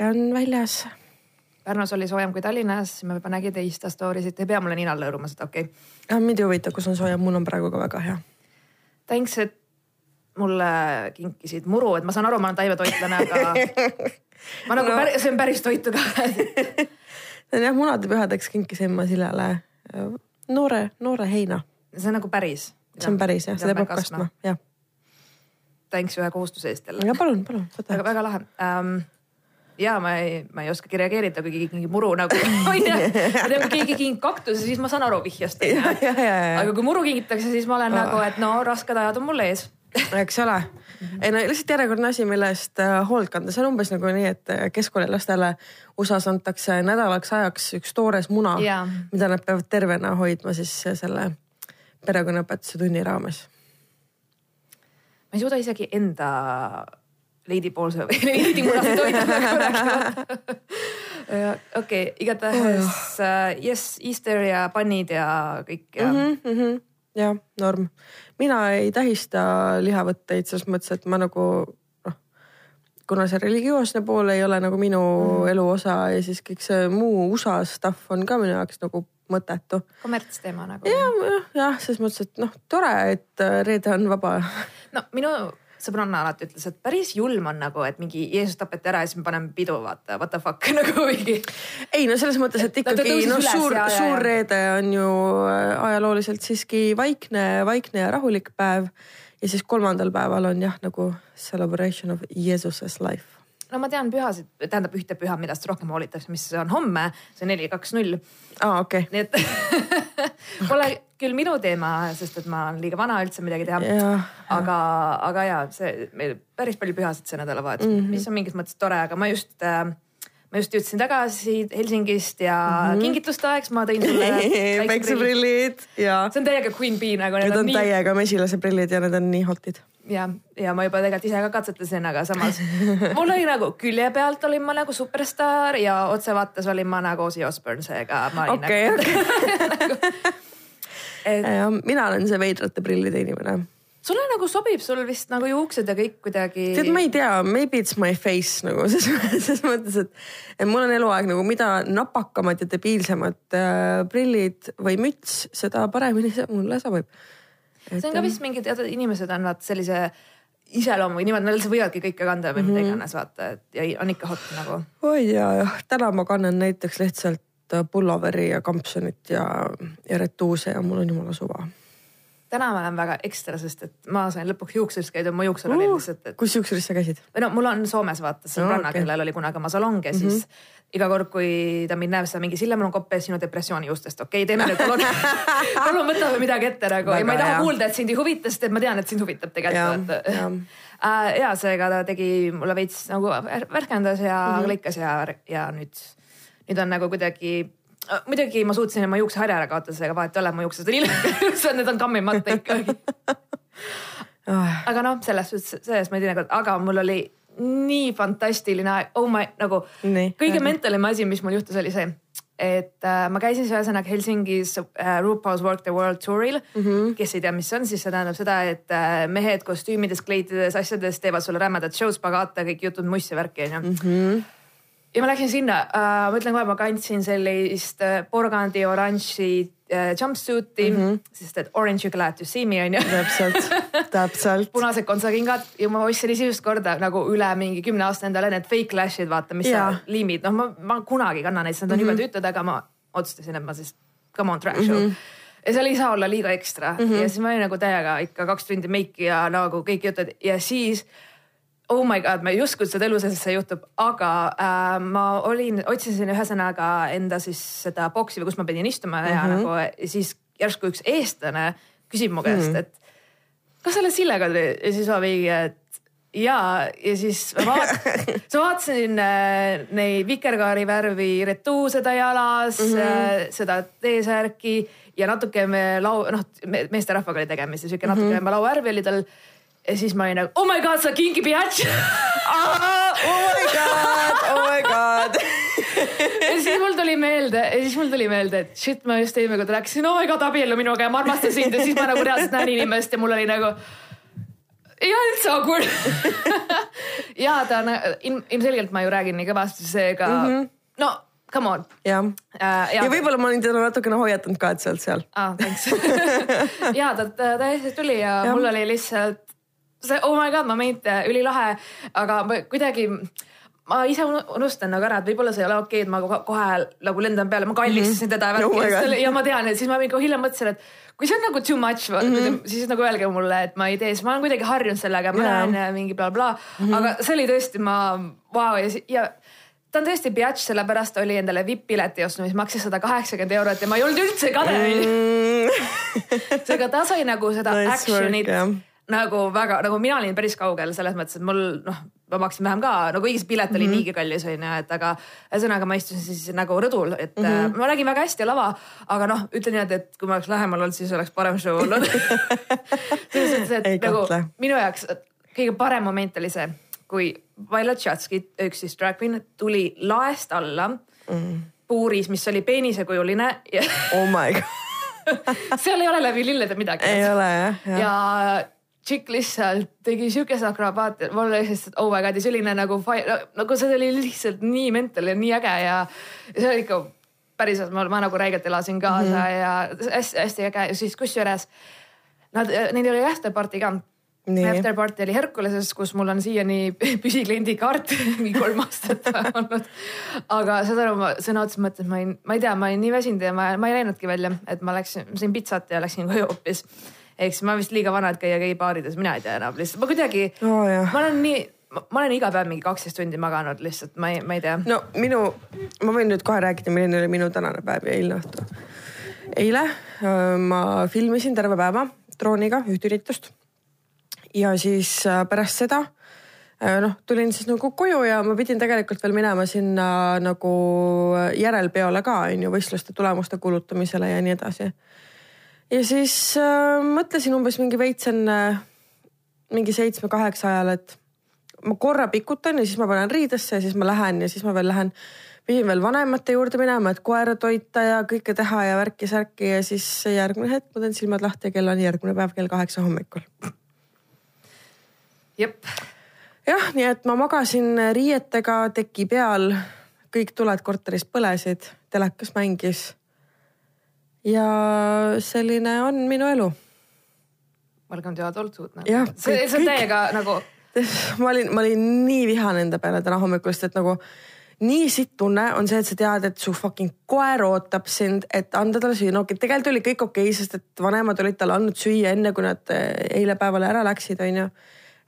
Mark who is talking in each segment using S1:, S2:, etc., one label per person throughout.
S1: päike on väljas
S2: Pärnus oli soojem kui Tallinnas, ma juba nägin teie Insta story sid, ei pea mulle ninal lõõruma seda, okei okay..
S1: ah,. mind ei huvita, kus on soojem, mul on praegu ka väga hea.
S2: Thanks, et mulle kinkisid muru, et ma saan aru, ma olen taimetoitlane, aga ma nagu no. päris, söön päris toitu ka
S1: jah, munadepühadeks kinkisin ma Sillale äh, noore, noore heina.
S2: see on nagu päris?
S1: see on päris jah, seda peab kastma, jah.
S2: Thanks ühe kohustuse eest jälle.
S1: ja palun, palun.
S2: väga, väga lahe um, ja ma ei, ma ei oskagi reageerida, kui keegi kingib muru nagu onju. kui keegi kingib kaktuse, siis ma saan aru vihjast. aga kui muru kingitakse, siis ma olen oh. nagu, et no rasked ajad on mul ees
S1: eks ole ei no lihtsalt järjekordne asi, mille eest äh, hoolt kanda, see on umbes nagu nii, et äh, keskkoolilastele USA-s antakse nädalaks ajaks üks toores muna, mida nad peavad tervena hoidma siis selle perekonnaõpetuse tunni raames.
S2: ma ei suuda isegi enda leidipoolse või leidimunasid hoida nagu rääkimata. okei, igatahes uh, yes, Easter ja pannid ja kõik ja mm.
S1: -hmm, mm -hmm. jah, norm mina ei tähista lihavõtteid selles mõttes, et ma nagu noh, kuna see religioosne pool ei ole nagu minu mm. elu osa ja siis kõik see muu USA stuff on ka minu jaoks nagu mõttetu.
S2: kommertsteema nagu.
S1: jah, jah, selles mõttes, et noh, tore, et äh, reede on vaba.
S2: no minu sõbranna alati ütles, et päris julm on nagu, et mingi Jeesus tapeti ära ja siis me paneme pidu, vaata, what the fuck nagu mingi.
S1: ei no selles mõttes, et ikkagi noh, suur, suur reede on ju äh, ajalooliselt siiski vaikne, vaikne ja rahulik päev. ja siis kolmandal päeval on jah, nagu celebration of Jesus's life
S2: no ma tean pühasid, tähendab ühte püha, millest rohkem hoolitakse, mis on homme, see neli, kaks, null.
S1: aa, okei.
S2: nii et pole küll minu teema, sest et ma olen liiga vana üldse midagi teha. aga, aga ja see meil päris palju pühasid see nädalavahetus mm, -hmm. mis on mingis mõttes tore, aga ma just äh, ma just jõudsin tagasi Helsingist ja mm -hmm. kingituste aeg, ma tõin sulle
S1: päikseprillid ja.
S2: see on täiega Queen Bee nagu.
S1: Need on, on nii... täiega mesilase prillid ja need on nii hot'id
S2: ja, ja ma juba tegelikult ise ka katsetasin, aga samas mul oli nagu külje pealt olin ma nagu superstaar ja otsevaates olin ma nagu Ozzy Osbourne, seega ma olin
S1: okay, nagu okay. et... mina olen see veidrate prillide inimene
S2: sulle nagu sobib, sul vist nagu juuksed ja kõik kuidagi.
S1: tead, ma ei tea, maybe it's my face nagu ses mõttes, et, et mul on eluaeg nagu mida napakamad ja debiilsemad äh, prillid või müts, seda paremini see mulle sobib
S2: see on ka vist mingi teatud inimesed on vaat sellise iseloomuga niimoodi, nad võivadki kõike kanda või mm -hmm. mida mhm. iganes vaata, et ja on ikka hot nagu.
S1: oi ja, jah, täna ma kannan näiteks lihtsalt äh, pulloveri ja kampsunit ja, ja retuuse ja mul on jumala suva
S2: täna ma olen väga ekstra, sest et ma sain lõpuks juuksuris käidud, mu juuksur oli lihtsalt
S1: et.... kus juuksuris sa käisid?
S2: või no mul on Soomes vaata, sõbranna no, okay., kellel oli kunagi oma salong ja mm -hmm. siis iga kord, kui ta mind näeb, siis ta mingi, Sille, mul on kopp ees sinu depressiooni juustest, okei okay,, teeme nüüd palun palun võtame midagi ette nagu ja ma ei taha hea. kuulda, et sind ei huvita, sest et ma tean, et sind huvitab tegelikult. ja, uh, ja seega ta tegi mulle veits nagu värskendas ja mm -hmm. lõikas ja, ja nüüd, nüüd on nagu kuidagi muidugi ma suutsin oma juukseharja ära kaotada, seega vahet ei ole, mu juuksed on ilusad need on kammimata ikkagi aga noh, selles suhtes, selles ma ei tea, aga mul oli nii fantastiline aeg, oh my nagu nii, kõige mentalim asi, mis mul juhtus, oli see, et äh, ma käisin siis ühesõnaga Helsingis äh, RuPaul's Work the World Tour'il. Mm. -hmm. kes ei tea, mis see on, siis see tähendab seda, et äh, mehed kostüümides, kleitides, asjades teevad sulle rämedat show's, pagata, kõik jutud, muss ja värki onju. Mm -hmm ja ma läksin sinna äh,, ma ütlen kohe, ma kandsin sellist äh, porgandi oranži äh, jumpsuit'i mm, -hmm. sest et orange you glad to see me on ju.
S1: täpselt, täpselt
S2: punased kontsakingad ja ma ostsin esimest korda nagu üle mingi kümne aasta endale need fake lash'id, vaata, mis ja. liimid, noh, ma, ma kunagi ei kanna neid, sest nad on mm -hmm. jube tüütud, aga ma otsustasin, et ma siis come on track show mm. -hmm ja seal ei saa olla liiga ekstra mm -hmm. ja siis ma olin nagu täiega ikka kaks tundi meiki ja nagu kõik jutud ja siis oh my god, ma ei uskunud seda elu sees, et see juhtub, aga äh, ma olin, otsisin ühesõnaga enda siis seda boksi või kus ma pidin istuma mm -hmm. ja mhm. nagu siis järsku üks eestlane küsib mu käest mm, -hmm. et kas sa oled Sillega ja siis ma mingi, et ja, ja siis ma vaat, siis ma vaatasin äh, neid vikerkaari värvi retuuseda jalas mm, -hmm. seda T-särki ja natuke me lau, noh, meesterahvaga oli tegemist ja sihuke mm -hmm. natuke lauvärvi oli tal ja siis ma olin nagu oh my god, sa kingi biatch
S1: oh my god, oh my god
S2: ja siis mul tuli meelde ja siis mul tuli meelde, et shit, ma just eelmine kord rääkisin, oh my god, abiellu minuga ja ma armastan sind ja siis ma nagu reaalselt näen inimest ja mul oli nagu. ole üldse awkward ja ta on ilm, ilmselgelt ma ju räägin nii kõvasti, seega mm -hmm. no come on.
S1: jah uh,, ja, ja võib-olla ma olin teda natukene hoiatanud ka, et sealt seal.
S2: aa, thanks ja ta, ta täiesti tuli ja, ja mul oli lihtsalt see oh my god moment ülilahe, aga kuidagi ma ise unustan nagu ära, et võib-olla see ei ole okei okay,, et ma kohe nagu lendan peale, ma kallistasin mm -hmm. teda ja värki oh ja ma tean, et siis ma mingi hiljem mõtlesin, et kui see on nagu too much mm, -hmm. siis nagu öelge mulle, et ma ei tee, sest ma olen kuidagi harjunud sellega, ma yeah. lähen mingi blablabla bla. mm, -hmm. aga see oli tõesti, ma vau wow, ja, ja ta on tõesti biatš, sellepärast oli endale vipp-pileti ostnud, mis maksis sada kaheksakümmend eurot ja ma ei olnud üldse kade mm.. seega ta sai nagu seda nice action'it nagu väga, nagu mina olin päris kaugel selles mõttes, et mul noh, ma maksin vähem ka, no kuigi see pilet oli mm -hmm. niigi kallis onju, et aga ühesõnaga ma istusin siis nagu rõdul, et mm -hmm. ma nägin väga hästi lava, aga noh, ütlen niimoodi, et kui ma oleks lähemal olnud, siis oleks parem show olnud selles mõttes, et Ei nagu kahtle. minu jaoks kõige parem moment oli see, kui Violet Chachki, üks siis drag queen, tuli laest alla mm. puuris, mis oli peenisekujuline ja
S1: oh my god
S2: seal ei ole läbi lillede midagi.
S1: ei ole jah
S2: ja. ja tšikk lihtsalt tegi siukest akrobaati, mul oli lihtsalt oh my god ja selline nagu, nagu see oli lihtsalt nii mental ja nii äge ja see oli ikka päriselt, ma, ma nagu räigelt elasin kaasa mm -hmm. ja hästi-hästi äge ja siis kusjuures nad, neil oli afterparty ka. Afterparty oli Herkuleses, kus mul on siiani püsikliendi kaart mingi kolm aastat olnud. aga saad aru, ma sõna otseses mõttes ma ei, ma ei tea, ma olin nii väsinud ja ma, ma ei läinudki välja, et ma läksin, sõin pitsat ja läksin koju hoopis ehk siis ma olen vist liiga vana, et käia geibaarides, mina ei tea enam lihtsalt, ma kuidagi oh,, ma olen nii ma olen iga päev mingi kaksteist tundi maganud lihtsalt, ma ei, ma ei tea.
S1: no minu, ma võin nüüd kohe rääkida, milline oli minu tänane päev ja eilne õhtu. eile ma filmisin terve päeva drooniga üht üritust. ja siis pärast seda noh, tulin siis nagu koju ja ma pidin tegelikult veel minema sinna nagu järelpeole ka on ju, võistluste tulemuste kuulutamisele ja nii edasi ja siis äh, mõtlesin umbes mingi veits enne mingi seitsme-kaheksa ajal, et ma korra pikutan ja siis ma panen riidesse ja siis ma lähen ja siis ma veel lähen, pidin veel vanemate juurde minema, et koera toita ja kõike teha ja värki-särki ja siis järgmine hetk ma teen silmad lahti ja kell on järgmine päev kell kaheksa hommikul.
S2: jep.
S1: jah, nii et ma magasin riietega teki peal, kõik tuled korteris põlesid, telekas mängis ja selline on minu elu.
S2: Adult food nagu. see, see on täiega nagu.
S1: ma olin, ma olin nii vihane enda peale täna hommikul, sest et nagu nii sitt tunne on see, et sa tead, et su fucking koer ootab sind, et anda talle süüa. no tegelikult oli kõik okei okay,, sest et vanemad olid talle andnud süüa enne, kui nad eh, eile päeval ära läksid, onju.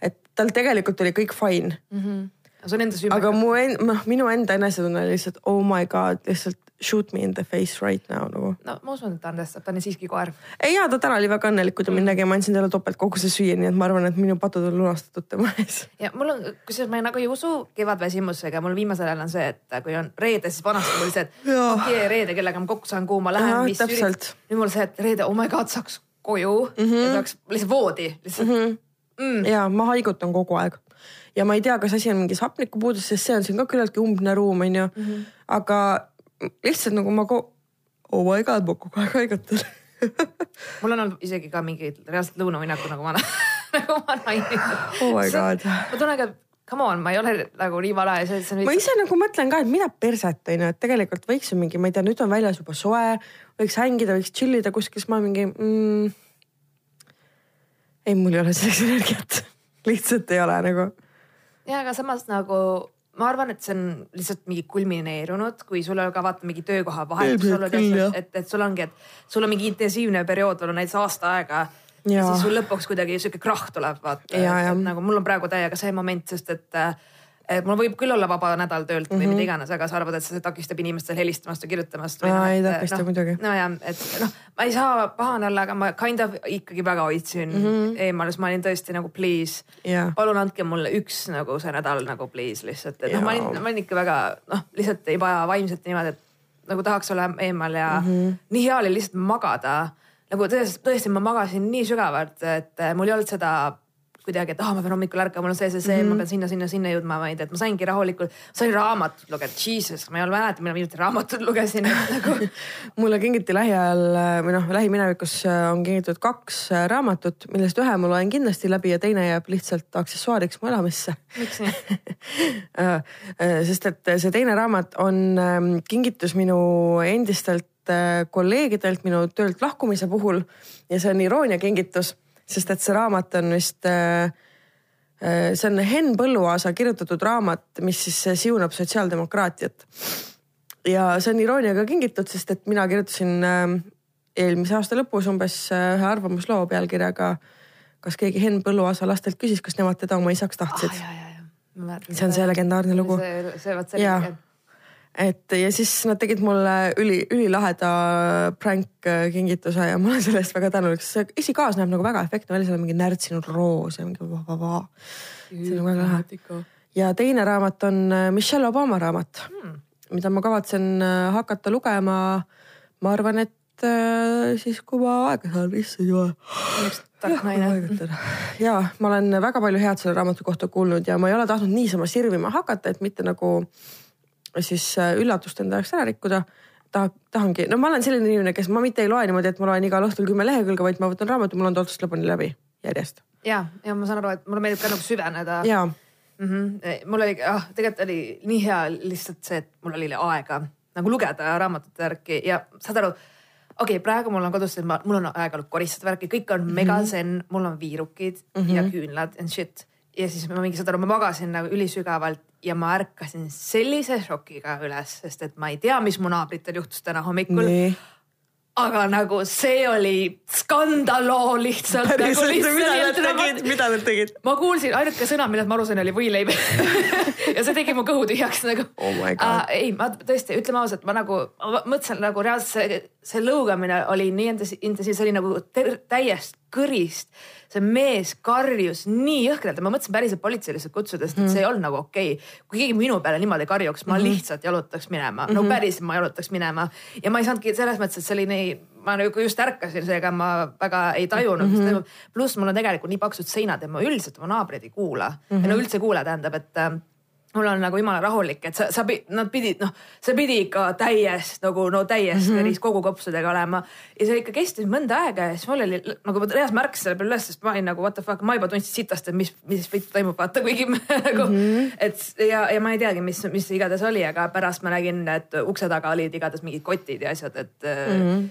S1: et tal tegelikult oli kõik fine mm.
S2: -hmm. see on enda süü.
S1: aga mu, noh, minu enda enesetunne oli lihtsalt oh my god, lihtsalt shoot me in the face right now nagu.
S2: no ma usun, et ta andestab, ta on siiski koer.
S1: ei ja ta täna oli väga õnnelik, kui ta mind nägi, ma andsin talle topeltkoguse süüa, nii et ma arvan, et minu patud on lunastatud tema ees.
S2: ja mul on, kusjuures ma nagu ei usu kevadväsimusega, mul viimasel ajal on see, et kui on reede, siis vanasti mul see, et okei okay, reede, kellega ma kokku saan, kuhu ma lähen, mis ürit-. nüüd mul see, et reede, oh my god, saaks koju mm -hmm. ja saaks lihtsalt voodi lihtsalt mm. -hmm.
S1: Mm. ja ma haigutan kogu aeg ja ma ei tea, kas asi on mingis hapnikupuudus, sest see on siin ka küllaltki umbne ruum, onju mm. -hmm. aga lihtsalt nagu ma ko-, oh my god, ma kogu aeg haigatan
S2: mul on olnud isegi ka mingeid reaalselt lõunauinaku nagu ma nagu ma naine.
S1: oh my god.
S2: ma tunnen ka, come on, ma ei ole nagu nii vale ja see, see
S1: on. ma ise nagu mõtlen ka, et mida perset on ju, et tegelikult võiks ju mingi, ma ei tea, nüüd on väljas juba soe, võiks hängida, võiks chill ida kuskil, siis ma mingi mm,. ei, mul ei ole selleks energiat lihtsalt ei ole nagu.
S2: ja, aga samas nagu ma arvan, et see on lihtsalt mingi kulmineerunud, kui sul on ka vaata mingi töökoha vahetus olnud, et, et sul ongi, et sul on mingi intensiivne periood olnud näiteks aasta aega. ja siis sul lõpuks kuidagi sihuke krahh tuleb vaata, nagu mul on praegu täiega see moment, sest et äh, et mul võib küll olla vaba nädal töölt või mm -hmm. mida iganes, aga sa arvad, et see takistab inimestel helistamast või kirjutamast
S1: noh. ei takista no, muidugi.
S2: nojah, et noh, ma ei saa pahane olla, aga ma kind of ikkagi väga hoidsin mm -hmm. eemal, sest ma olin tõesti nagu please yeah., palun andke mulle üks nagu see nädal nagu please lihtsalt, et noh, ma olin, ma olin ikka väga noh, lihtsalt ei vaja vaimselt niimoodi, et nagu tahaks olla eemal ja mm -hmm. nii hea oli lihtsalt magada. nagu tõesti, tõesti ma magasin nii sügavalt, et mul ei olnud seda kuidagi, et ah oh,, ma pean hommikul ärkama, mul on see, see, see mm, -hmm. ma mhm. pean sinna, sinna, sinna jõudma, vaid et ma saingi rahulikult, sain raamatut lugeda, jesus, ma ei ole mäleta, millal viimati raamatut lugesin nagu.
S1: mulle kingiti lähiajal või noh, lähiminevikus on kingitud kaks raamatut, millest ühe ma loen kindlasti läbi ja teine jääb lihtsalt aksessuaariks mu elamisse.
S2: miks nii
S1: sest et see teine raamat on ähm, kingitus minu endistelt äh, kolleegidelt minu töölt lahkumise puhul ja see on iroonia kingitus sest et see raamat on vist äh, äh, see on Henn Põlluaasa kirjutatud raamat, mis siis siunab sotsiaaldemokraatiat. ja see on irooniaga kingitud, sest et mina kirjutasin äh, eelmise aasta lõpus umbes ühe arvamusloo pealkirjaga kas keegi Henn Põlluaasa lastelt küsis, kas nemad teda oma isaks tahtsid ah,. see on see legendaarne lugu.
S2: see, see vot selline
S1: et ja siis nad tegid mulle üli, ülilaheda prank kingituse ja ma olen selle eest väga tänulik, sest see esikaas näeb nagu väga efektne välja, seal on mingi närtsinud roos ja mingi va-va-va. see on väga lahe. ja teine raamat on äh, Michelle Obama raamat hmm., mida ma kavatsen äh, hakata lugema. ma arvan, et äh, siis, kui ma aega saan, issand jumal.
S2: tark naine.
S1: ja ma olen väga palju head selle raamatu kohta kuulnud ja ma ei ole tahtnud niisama sirvima hakata, et mitte nagu siis äh, üllatust enda jaoks ära rikkuda taha, tahangi, no ma olen selline inimene, kes ma mitte ei loe niimoodi, et ma loen igal õhtul kümme lehekülge, vaid ma võtan raamatu, mul on ta otsast lõpuni läbi järjest.
S2: ja, ja ma saan aru, et mulle meeldib ka nagu süveneda. mm. -hmm. mul oli, ah tegelikult oli nii hea lihtsalt see, et mul oli aega nagu lugeda raamatute värki ja saad aru okei okay,, praegu mul on kodus, mul on aega koristada värki, kõik on mm -hmm. mega zen, mul on viirukid mm -hmm. ja küünlad and shit. Ja siis ma mingi, saad aru, ma magasin nagu ülisügavalt ja ma ärkasin sellise šokiga üles, sest et ma ei tea, mis mu naabritel juhtus täna hommikul nee aga nagu see oli skandaloo lihtsalt.
S1: Nagu lihtsalt mida nad tegid, mida nad tegid?
S2: ma kuulsin, ainuke sõna, millest ma aru sain, oli võileib ja see tegi mu kõhu tühjaks nagu
S1: oh. Uh,
S2: ei, ma tõesti, ütleme ausalt, ma nagu ma mõtlesin nagu reaalselt see, see lõugamine oli nii intensiivne, see oli nagu täiesti kõrist see mees karjus nii jõhkralt ja ma mõtlesin päriselt politsei lihtsalt kutsuda, sest et see ei olnud nagu okei okay.. kui keegi minu peale niimoodi karjuks, ma mm -hmm. lihtsalt jalutaks minema, no mhm. päriselt ma jalutaks minema ja ma ei saanudki selles mõttes, et see oli nii, ma nagu just ärkasin, seega ma väga ei tajunud mm, -hmm. mis toimub. pluss mul on tegelikult nii paksud seinad ja ma üldiselt oma naabreid ei kuula mm, -hmm. no üldse ei kuula, tähendab, et äh, mul on nagu jumala rahulik, et sa, sa, nad pidid, noh, see pidi ikka täiesti nagu no täiesti mm -hmm. kogu kopsudega olema. ja see ikka kestis mõnda aega ja siis mul oli nagu ma reaalselt märkasin selle peale üles, sest ma olin nagu what the fuck, ma juba tundsin sitast, et mis, mis võit toimub, vaata kuigi nagu mm, -hmm. et ja, ja ma ei teagi, mis, mis igatahes oli, aga pärast ma nägin, et ukse taga olid igatahes mingid kotid ja asjad, et mm. -hmm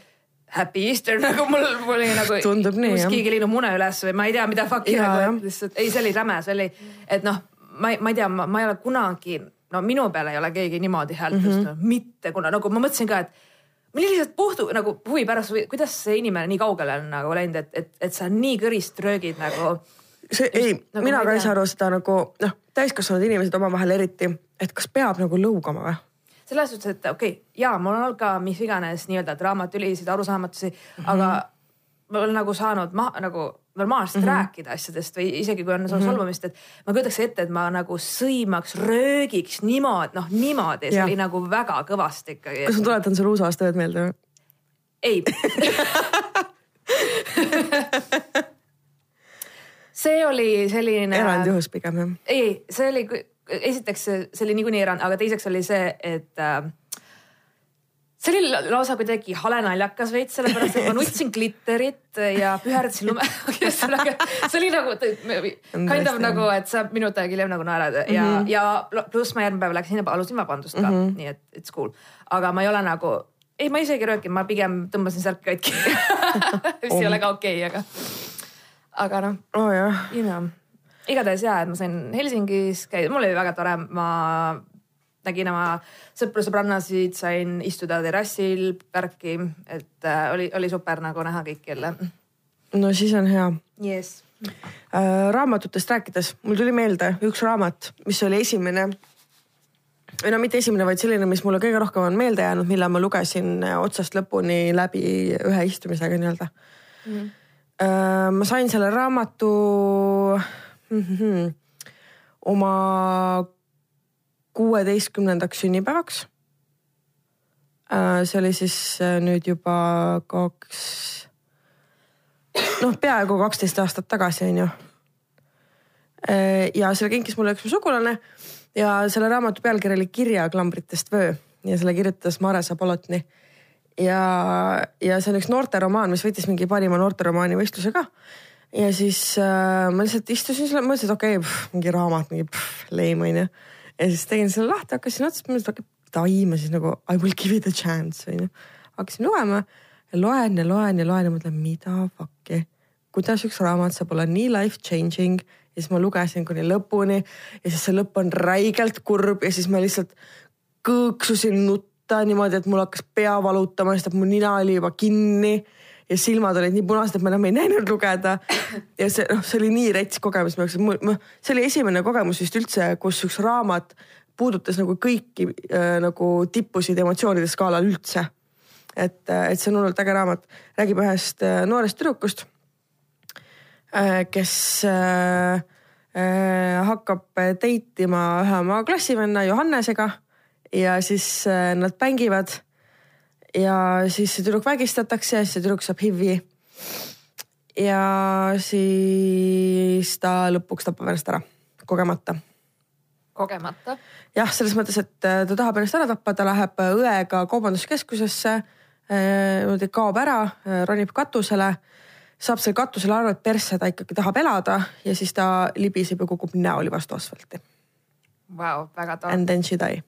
S2: Happy Easter nagu mul, mul oli nagu.
S1: tundub nii
S2: jah. keegi lõinud mune üles või ma ei tea, mida fuck'i nagu, et lihtsalt ei, see oli räme, see oli, et noh ma, ma ei tea, ma ei ole kunagi, no minu peale ei ole keegi niimoodi häält mhm. tõstnud mm -hmm., mitte kuna nagu ma mõtlesin ka, et mul lihtsalt puhtu nagu huvi pärast, kuidas see inimene nii kaugele on nagu läinud, et, et, et sa nii kõrist röögid nagu.
S1: see ei nagu,, mina ka ei saa aru seda nagu noh, täiskasvanud inimesed omavahel eriti, et kas peab nagu lõugama või?
S2: selles suhtes, et okei okay,, ja mul on olnud ka mis iganes nii-öelda draamatülisid, arusaamatusi mm, -hmm. aga ma olen nagu saanud maha nagu normaalselt mm -hmm. rääkida asjadest või isegi kui on mm -hmm. solvumist, et ma kujutaks ette, et ma nagu sõimaks, röögiks niimoodi, noh niimoodi, see oli nagu väga kõvasti ikkagi.
S1: kas ma tuletan sulle uusaastaööd meelde või?
S2: ei see oli selline.
S1: erandjuhus pigem jah?
S2: ei, see oli, esiteks see oli niikuinii erand, aga teiseks oli see, et äh, see oli lausa kuidagi hale naljakas veits, sellepärast et ma nutsin glitterit ja püherdasin lume ühesõnaga see oli nagu kind of nagu, et sa minut aega hiljem nagu naerad ja mm, -hmm. ja pluss ma järgmine päev läksin ja palusin vabandust ka mm, -hmm. nii et it's cool. aga ma ei ole nagu, ei, ma isegi ei röökinud, ma pigem tõmbasin särki katki mis ei ole ka okei okay,, aga, aga noh
S1: oh,.
S2: You know. igatahes ja, et ma sain Helsingis käia, mul oli väga tore, ma nägin oma sõpru-sõbrannasid, sain istuda terrassil, värki, et äh, oli, oli super nagu näha kõiki jälle.
S1: no siis on hea
S2: yes..
S1: Äh, raamatutest rääkides, mul tuli meelde üks raamat, mis oli esimene või no mitte esimene, vaid selline, mis mulle kõige rohkem on meelde jäänud, mille ma lugesin otsast lõpuni läbi ühe istumisega nii-öelda mm. -hmm. ma sain selle raamatu mm -hmm, oma kuueteistkümnendaks sünnipäevaks. Äh, see oli siis äh, nüüd juba kaks, noh, peaaegu kaksteist aastat tagasi on ju. ja selle kinkis mulle üks mu sugulane ja selle raamatu pealkiri oli Kirjaklamritest vöö ja selle kirjutas Mare Sabolotni. ja, ja see on üks noorteromaan, mis võitis mingi parima noorteromaani võistluse ka. ja siis äh, ma lihtsalt istusin selle, mõtlesin, et okei okay,, mingi raamat, mingi leim onju. Ja siis tegin selle lahti, hakkasin otsast, mõtlesin, et okei okay,, davai, ma siis nagu I will give it a chance onju. hakkasin lugema ja loen ja loen ja loen ja mõtlen, mida fuck'i. Kuidas üks raamat saab olla nii life changing ja siis ma lugesin kuni lõpuni ja siis see lõpp on räigelt kurb ja siis ma lihtsalt kõõksusin nutta niimoodi, et mul hakkas pea valutama, sest et mu nina oli juba kinni ja silmad olid nii punased, et ma enam ei näinud lugeda. ja see, noh, see oli nii rets kogemus minu jaoks, see oli esimene kogemus vist üldse, kus üks raamat puudutas nagu kõiki äh, nagu tippusid emotsioonide skaalal üldse. et, et see on hullult äge raamat, räägib ühest äh, noorest tüdrukust Äh, kes äh, äh, hakkab date ima ühe oma klassivenna Johannesega ja siis nad mängivad. Ja siis see tüdruk vägistatakse see tüdruk saab HIV-i. ja siis ta lõpuks tapab ennast ära, kogemata.
S2: kogemata?
S1: jah, selles mõttes, et ta tahab ennast ära tappa, ta läheb õega kaubanduskeskusesse, niimoodi kaob ära, ronib katusele saab seal katusel aru, et persse ta ikkagi tahab elada ja siis ta libiseb ja kukub näoli vastu asfalti.
S2: Vau, väga tore.
S1: And then she die.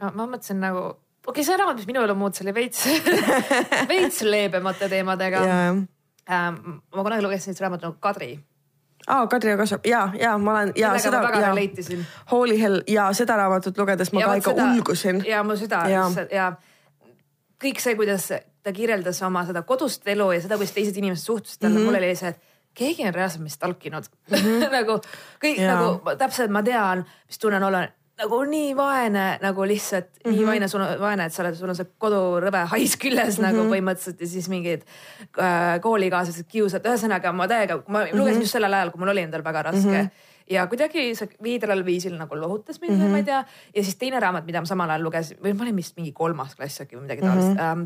S2: ma mõtlesin nagu, okei okay,, see raamat, mis minu elu muutus, oli veits veits leebemate teemadega. Ähm, ma kunagi lugesin sellist raamatut nagu Kadri
S1: aa oh,, Kadri Kasvab ja, ja ma olen ja
S2: Millega seda. väga relate isin.
S1: Holy hell ja seda raamatut lugedes ma ja, ka ikka seda, ulgusin.
S2: ja mu süda ja, ja kõik see, kuidas ta kirjeldas oma seda kodust elu ja seda, kuidas teised inimesed suhtusid talle mm, -hmm. mul oli see, et keegi on reaalselt mind stalkinud mm. -hmm. nagu kõik ja. nagu täpselt ma tean, mis tunne on olla nagu nii vaene nagu lihtsalt mm -hmm. nii mhm. vaene, sul on vaene, et sa oled, sul on see kodurõve hais küljes mm -hmm. nagu põhimõtteliselt ja siis mingid äh, koolikaaslased kiusavad, ühesõnaga ma täiega, ma mm -hmm. lugesin just sellel ajal, kui mul oli endal väga raske mm. -hmm ja kuidagi see veidral viisil nagu lohutas mind mm, -hmm. ma ei tea. ja siis teine raamat, mida ma samal ajal lugesin või ma olin vist mingi kolmas klass äkki või midagi taolist mm. -hmm. Ähm,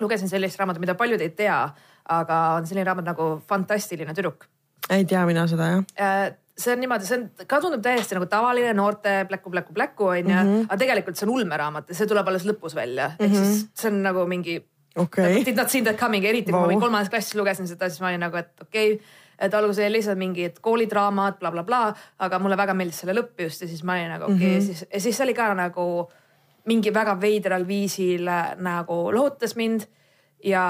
S2: lugesin sellist raamatut, mida paljud ei tea, aga on selline raamat nagu Fantastiline tüdruk.
S1: ei tea mina seda jah
S2: äh, see on niimoodi, see on, ka tundub täiesti nagu tavaline noorte pläku, pläku, pläku onju mm, -hmm. aga tegelikult see on ulmeraamat ja see tuleb alles lõpus välja mm, -hmm. ehk siis see on nagu mingi
S1: okay..
S2: Did not see that coming, eriti wow. kui ma kolmandas klassis lugesin seda, siis ma olin nagu, et okei okay, et alguses oli lihtsalt mingid koolidraamad bla,, blablabla, aga mulle väga meeldis selle lõpp just ja siis ma olin nagu okei okay, mm, -hmm. siis, ja siis oli ka nagu mingi väga veidral viisil äh, nagu lohutas mind ja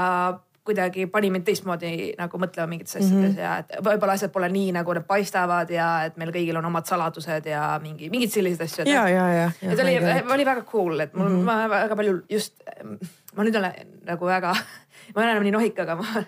S2: kuidagi pani mind teistmoodi nagu mõtlema mingites asjades mm -hmm. ja et võib-olla asjad pole nii, nagu need paistavad ja et meil kõigil on omad saladused ja mingi mingid sellised asjad.
S1: ja, ja, ja.
S2: et oli, oli väga cool, et mul mm, -hmm. ma väga palju just, ma nüüd olen nagu väga, ma olen enam nii nohik, aga ma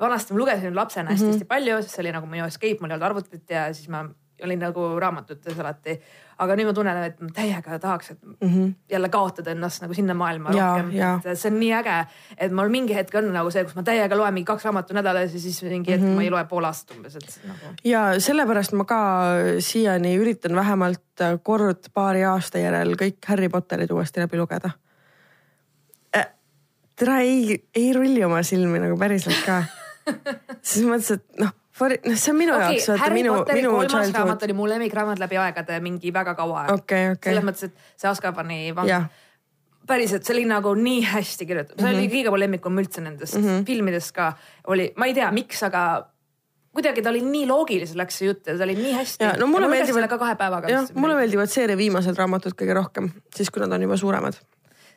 S2: vanasti ma lugesin lapsena hästi-hästi mm -hmm. palju, sest see oli nagu minu escape, mul ei olnud arvutit ja siis ma olin nagu raamatutes alati. aga nüüd ma tunnen, et ma täiega tahaks, et mm -hmm. jälle kaotada ennast nagu sinna maailma ja, rohkem. et see on nii äge, et mul mingi hetk on nagu see, kus ma täiega loen mingi kaks raamatut nädalas ja siis mingi hetk mm -hmm. ma ei loe pool aastat umbes, et nagu.
S1: ja sellepärast ma ka siiani üritan vähemalt kord paari aasta järel kõik Harry Potterid uuesti läbi lugeda äh,. tere ei, ei rulli oma silmi nagu päriselt ka siis mõtlesin, et noh noh, see on minu okay, jaoks.
S2: Harry minu, minu childhood. raamat oli mu lemmikraamat läbi aegade mingi väga kaua aega
S1: okay,. Okay.
S2: selles mõttes, et see Azkabani vang yeah. päriselt, see oli nagu nii hästi kirjutatud, see mm -hmm. oli mhm. kõige mu lemmikum üldse nendest mm -hmm. filmidest ka oli, ma ei tea, miks, aga kuidagi ta oli nii loogiliselt läks see jutt ja ta oli nii hästi.
S1: no mulle meeldivad
S2: ka kahe päevaga.
S1: jah, mulle meeldivad seeria viimased raamatud kõige rohkem, siis kui nad on juba suuremad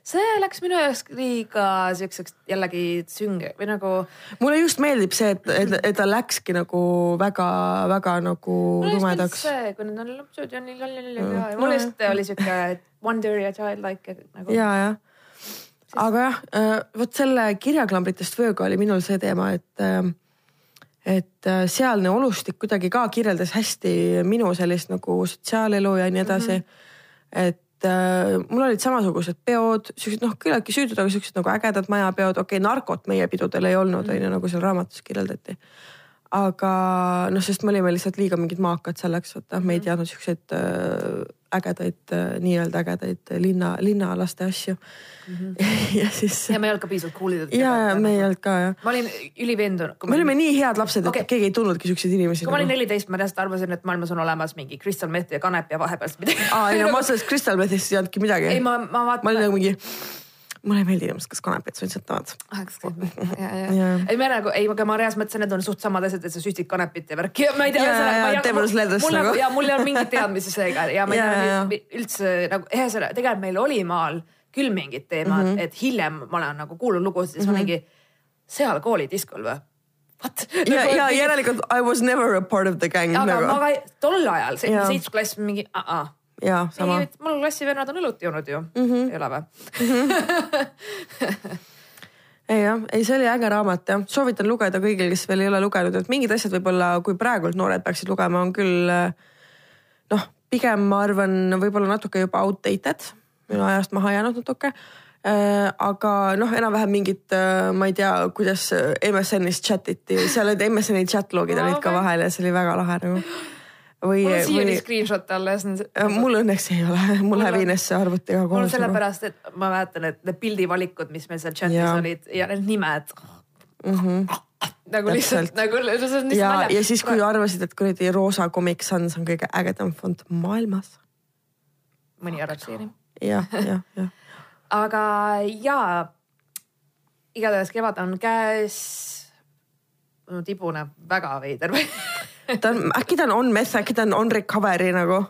S2: see läks minu jaoks liiga siukseks jällegi sünge või nagu.
S1: mulle just meeldib see, et, et, et ta läkski nagu väga-väga nagu tumedaks.
S2: see, kui need on lõpusud ja nii lolli ja mul just oli siuke wonder ja childlike nagu.
S1: ja, jah aga jah, äh, vot selle kirjaklamritest vööga oli minul see teema, et äh, et äh, sealne olustik kuidagi ka kirjeldas hästi minu sellist nagu sotsiaalelu ja nii edasi mm. -hmm. et äh, mul olid samasugused peod, siuksed noh, küllaltki süütud, aga siuksed nagu ägedad majapeod, okei okay,, narkot meie pidudel ei olnud, mm. on ju, nagu seal raamatus kirjeldati. aga noh, sest me olime lihtsalt liiga mingid maakad selleks, vaata, me ei mm. teadnud siukseid äh, ägedaid, nii-öelda ägedaid linna, linnalaste asju mm. -hmm. ja siis.
S2: ja me ei olnud ka piisavalt cool'id.
S1: ja, ja me ei olnud ka jah.
S2: ma olin üliveendunud.
S1: me olime nii head lapsed, et okay. keegi ei tundnudki siukseid inimesi.
S2: kui ma olin nagu. neliteist, ma reaalselt arvasin, et maailmas on olemas mingi crystal meth ja kanep ja vahepealselt midagi.
S1: aa ei no ma sellest crystal meth'ist ei teadnudki midagi.
S2: ei ma, ma vaatan.
S1: ma olin nagu mingi mulle ei meeldi inimesed, kes kanepit suitsetavad.
S2: ja, ja, ja. ei me nagu, ei, aga ma reaalselt mõtlesin, need on suht samad asjad, et sa süstid kanepit ja värki ja ma ei tea. nagu, ja mul ei olnud mingit teadmisi seega ja ma ei tea üldse nagu ühesõnaga tegelikult meil oli maal küll mingid teemad mm, -hmm. et hiljem ma olen nagu kuulnud lugusid, siis mm -hmm. ma mhm. mingi seal koolidiskol või?
S1: What? ja, ja järelikult I was never a part of the gang.
S2: aga nagu. ma ka tol ajal, seitsmes klass mingi uh, -uh
S1: jaa, sama.
S2: mul klassivennad on õlut joonud ju. Mm, -hmm. ei ole või
S1: ei jah, ei see oli äge raamat jah, soovitan lugeda kõigil, kes veel ei ole lugenud, et mingid asjad võib-olla, kui praegult noored peaksid lugema, on küll noh, pigem ma arvan, võib-olla natuke juba outdated, minu ajast maha jäänud natuke. Äh, aga noh, enam-vähem mingid, äh, ma ei tea, kuidas MSN-is chat iti, seal olid MSN-i chat-log'id olid okay. ka vahel ja see oli väga lahe nagu
S2: või. mul on siiani või... screenshot'e alles.
S1: mul õnneks ei ole, mul hävines see arvutiga
S2: koos. mul sellepärast, et ma mäletan, et need pildivalikud, mis meil seal chat'is ja. olid ja need nimed mm. -hmm nagu lihtsalt nagu.
S1: ja, ja siis, kui arvasid, et kuradi roosa Comic Sans on kõige ägedam fond maailmas.
S2: mõni arvab siiani.
S1: jah, jah, jah.
S2: aga jaa, igatahes kevad on käes. tibune väga veider
S1: ta on, äkki ta on on meth, äkki ta on on recovery nagu.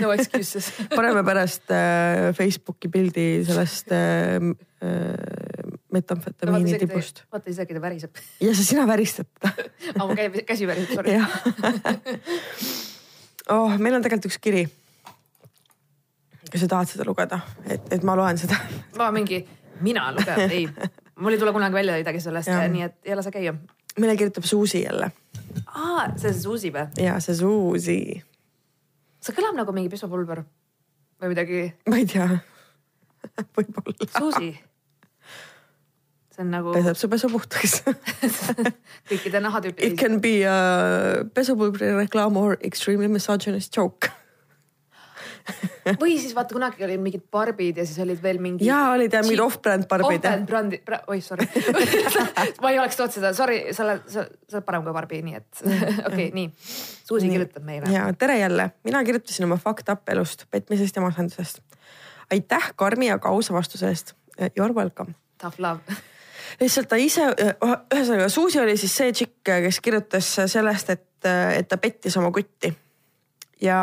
S2: no excuses
S1: paneme pärast äh, Facebooki pildi sellest äh, äh, metamfetamiini no, tipust.
S2: vaata isegi ta väriseb.
S1: ja see sina väristad
S2: teda aa, mu käi, käsi väriseb, sorry.
S1: oh, meil on tegelikult üks kiri. kas sa tahad seda lugeda, et, et ma loen seda?
S2: ma mingi, mina lugen, ei, mul ei tule kunagi välja midagi sellest, nii et ei lase käia.
S1: meile kirjutab Suusi jälle
S2: aa, see Zuzi või?
S1: jaa, see Zuzi.
S2: see kõlab nagu mingi pesupulber või midagi.
S1: ma ei tea võib-olla.
S2: Zuzi. see on nagu.
S1: peseb su pesu puhtaks
S2: kõikide nahatüüpide.
S1: It can be a pesupulbri reklaam or extremely misogynist joke
S2: või siis vaata kunagi olid mingid barbid ja siis olid veel mingid.
S1: ja olid ja mingid off-brand barbid.
S2: Off-brand brändi, oi sorry ma ei oleks toonud seda, sorry, sa oled, sa oled parem kui barbi, nii et okei okay,, nii. Suusi nii. kirjutab meile.
S1: ja tere jälle, mina kirjutasin oma fakt up elust, petmisest ja masendusest. aitäh karmi ja ausa vastuse eest. You are welcome.
S2: Tough love
S1: lihtsalt ta ise, ühesõnaga Suusi oli siis see tšikk, kes kirjutas sellest, et, et ta pettis oma kutti ja,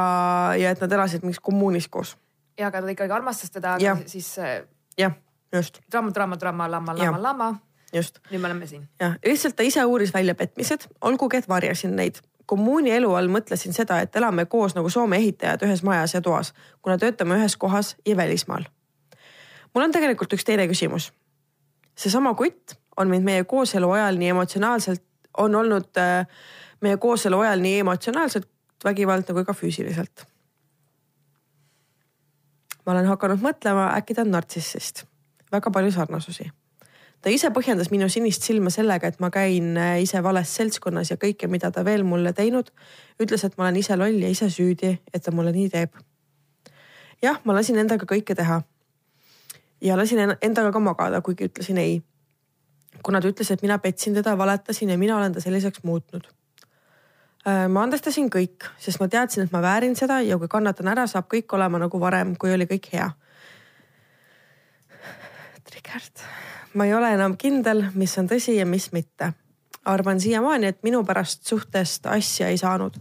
S1: ja et nad elasid mingis kommuunis koos.
S2: ja, aga ta ikkagi armastas teda, aga siis.
S1: jah, just.
S2: draama, draama, draama, lama, lama, lama.
S1: just.
S2: nüüd me oleme siin.
S1: jah, lihtsalt ta ise uuris välja petmised, olgugi et varjasin neid kommuuni elu all mõtlesin seda, et elame koos nagu Soome ehitajad ühes majas ja toas, kuna töötame ühes kohas ja välismaal. mul on tegelikult üks teine küsimus. seesama kutt on mind meie kooselu ajal nii emotsionaalselt, on olnud äh, meie kooselu ajal nii emotsionaalselt vägivaldne kui ka füüsiliselt. ma olen hakanud mõtlema, äkki ta on nartsissist, väga palju sarnasusi. ta ise põhjendas minu sinist silma sellega, et ma käin äh, ise vales seltskonnas ja kõike, mida ta veel mulle teinud, ütles, et ma olen ise loll ja ise süüdi, et ta mulle nii teeb. jah, ma lasin endaga kõike teha. ja lasin endaga ka magada, kuigi ütlesin ei. kuna ta ütles, et mina petsin teda, valetasin ja mina olen ta selliseks muutnud ma andestasin kõik, sest ma teadsin, et ma väärin seda ja kui kannatan ära, saab kõik olema nagu varem, kui oli kõik hea. Triggered. ma ei ole enam kindel, mis on tõsi ja mis mitte. arvan siiamaani, et minu pärast suhtest asja ei saanud.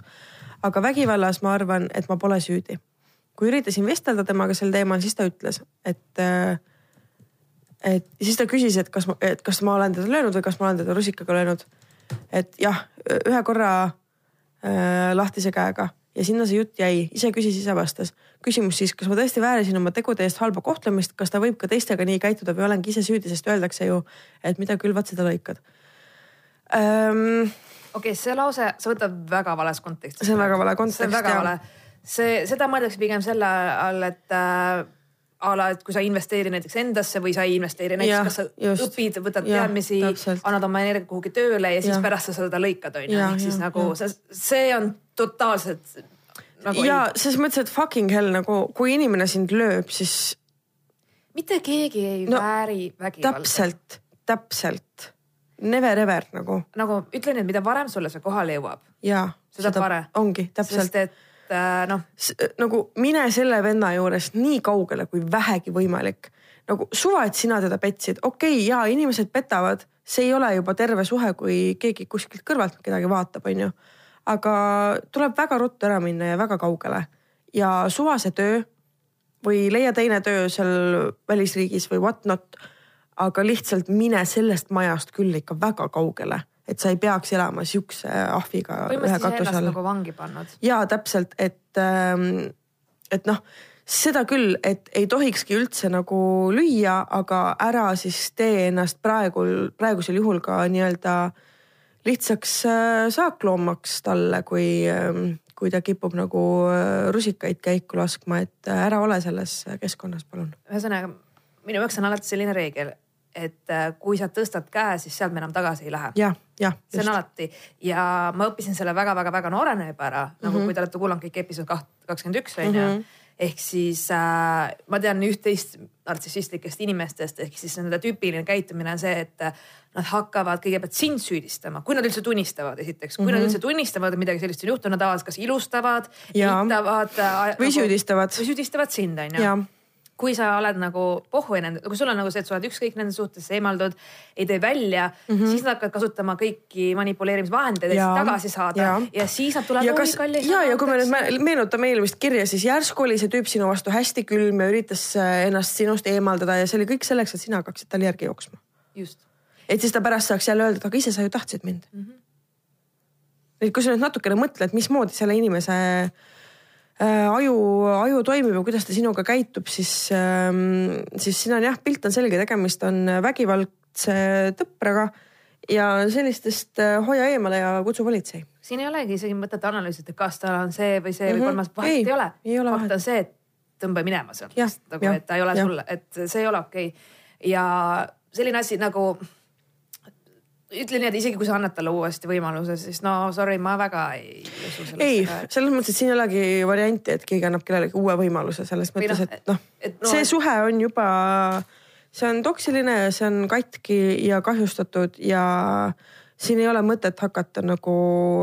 S1: aga vägivallas ma arvan, et ma pole süüdi. kui üritasin vestelda temaga sel teemal, siis ta ütles, et äh, et siis ta küsis, et kas ma, et kas ma olen teda löönud või kas ma olen teda rusikaga löönud. et jah, ühe korra äh, lahtise käega ja sinna see jutt jäi, ise küsis, ise vastas. küsimus siis, kas ma tõesti väärisin oma tegude eest halba kohtlemist, kas ta võib ka teistega nii käituda või olengi ise süüdi, sest öeldakse ju, et mida külvad, seda lõikad
S2: ähm,. okei okay,, see lause, sa võtad väga vales kontekstis.
S1: see on väga vale kontekst.
S2: see on väga vale. see, seda mõeldakse pigem selle all, et äh, a la, et kui sa ei investeeri näiteks endasse või sa ei investeeri näiteks, kas sa just, õpid, võtad ja, teadmisi, annad oma energia kuhugi tööle ja siis ja. pärast sa seda lõikad, on ju. ehk siis nagu ja. see, see on totaalselt
S1: nagu. ja ei... selles mõttes, et fucking hell nagu, kui inimene sind lööb, siis.
S2: mitte keegi ei no, vääri vägivalda.
S1: täpselt, täpselt. Never ever nagu.
S2: nagu ütlen, et mida varem sulle see kohale jõuab.
S1: seda, seda parem. ongi, täpselt.
S2: sest et äh, noh.
S1: nagu mine selle venna juurest nii kaugele kui vähegi võimalik. nagu suva, et sina teda petsid, okei okay,, ja inimesed petavad, see ei ole juba terve suhe, kui keegi kuskilt kõrvalt kedagi vaatab, onju. aga tuleb väga ruttu ära minna ja väga kaugele ja suvase töö või leia teine töö seal välisriigis või what not. aga lihtsalt mine sellest majast küll ikka väga kaugele et sa ei peaks elama siukse ahviga ühe katuse all.
S2: nagu vangi pannud.
S1: ja täpselt, et, ähm, et noh, seda küll, et ei tohikski üldse nagu lüüa, aga ära siis tee ennast praegu, praegusel juhul ka nii-öelda lihtsaks äh, saakloomaks talle, kui, ähm, kui ta kipub nagu äh, rusikaid käiku laskma, et ära ole selles keskkonnas, palun.
S2: ühesõnaga minu jaoks on alati selline reegel et äh, kui sa tõstad käe, siis sealt me enam tagasi ei lähe.
S1: jah, jah.
S2: see on alati ja ma õppisin selle väga-väga-väga noorena juba ära mm, -hmm. nagu mhm. kui te olete kuulanud kõik episood kakskümmend üks on ju mhm. ehk siis äh, ma tean üht-teist nartsissistlikest inimestest, ehk siis nende tüüpiline käitumine on see, et äh, nad hakkavad kõigepealt sind süüdistama, kui nad üldse tunnistavad, esiteks, kui mm -hmm. nad mhm. üldse tunnistavad, et midagi sellist on juhtunud, nad tavaliselt kas ilustavad, eitavad
S1: äh,. või nagu, süüdistavad.
S2: või süüdistavad sind, on ju kui sa oled nagu pohhu nende, kui sul on nagu see, et sa oled ükskõik nende suhtes, eemaldud, ei tee välja mm, -hmm. siis nad hakkavad kasutama kõiki manipuleerimisvahendeid, et tagasi saada ja. ja siis nad tulevad.
S1: ja kas, ja, ja kui me nüüd meenutame eelmist kirja, siis järsku oli see tüüp sinu vastu hästi külm ja üritas äh, ennast sinust eemaldada ja see oli kõik selleks, et sina hakkaksid talle järgi jooksma.
S2: just.
S1: et siis ta pärast saaks jälle öelda, et aga ise sa ju tahtsid mind mm. -hmm. et kui sa nüüd natukene mõtled, mismoodi selle inimese aju, aju toimib ja kuidas ta sinuga käitub, siis, ähm, siis siin on jah, pilt on selge, tegemist on vägivaldse tõpraga ja sellistest äh, hoia eemale ja kutsu politsei.
S2: siin ei olegi isegi mõtet analüüsida, kas tal on see või see mm -hmm. või mhm. kolmas, vahet ei, ei ole.
S1: ole.
S2: fakt on see, et tõmba minema sealt, nagu et ta ei ole ja. sulle, et see ei ole okei okay. ja selline asi nagu ütle nii, et isegi kui sa annad talle uuesti võimaluse, siis no sorry, ma väga ei usu sellesse.
S1: ei, selles mõttes, et siin ei olegi varianti, et keegi annab kellelegi uue võimaluse selles mõttes, noh, et noh, no, see suhe on juba, see on toksiline ja see on katki ja kahjustatud ja siin ei ole mõtet hakata nagu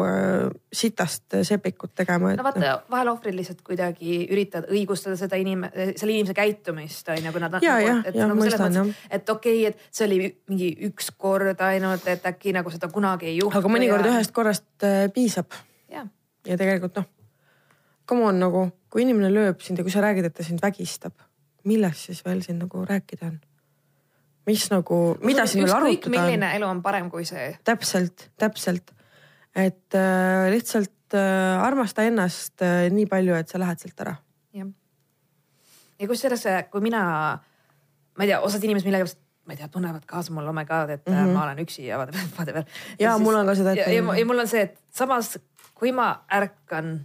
S1: äh, sitast sepikut tegema.
S2: no vaata vahel ohvrid lihtsalt kuidagi üritavad õigustada seda inim-, selle inimese käitumist on ju, kui nad.
S1: ja, ja, ja nagu mõistan jah.
S2: et okei okay,, et see oli mingi üks kord ainult, et äkki nagu seda kunagi ei juhtu.
S1: aga mõnikord ja... ühest korrast äh, piisab. ja tegelikult noh, come on nagu, kui inimene lööb sind ja kui sa räägid, et ta sind vägistab, millest siis veel siin nagu rääkida on? Mis nagu, mida siin veel arutada
S2: on. milline elu on parem kui see.
S1: täpselt, täpselt. et äh, lihtsalt äh, armasta ennast äh, nii palju, et sa lähed sealt ära.
S2: jah. ja kusjuures, äh, kui mina, ma ei tea, osad inimesed millegipärast ma ei tea, tunnevad kaasa mulle, oh my god, et mm -hmm. ma olen üksi ja whatever.
S1: ja, ja mul on ka seda
S2: ette. Ja, ja mul on see, et samas kui ma ärkan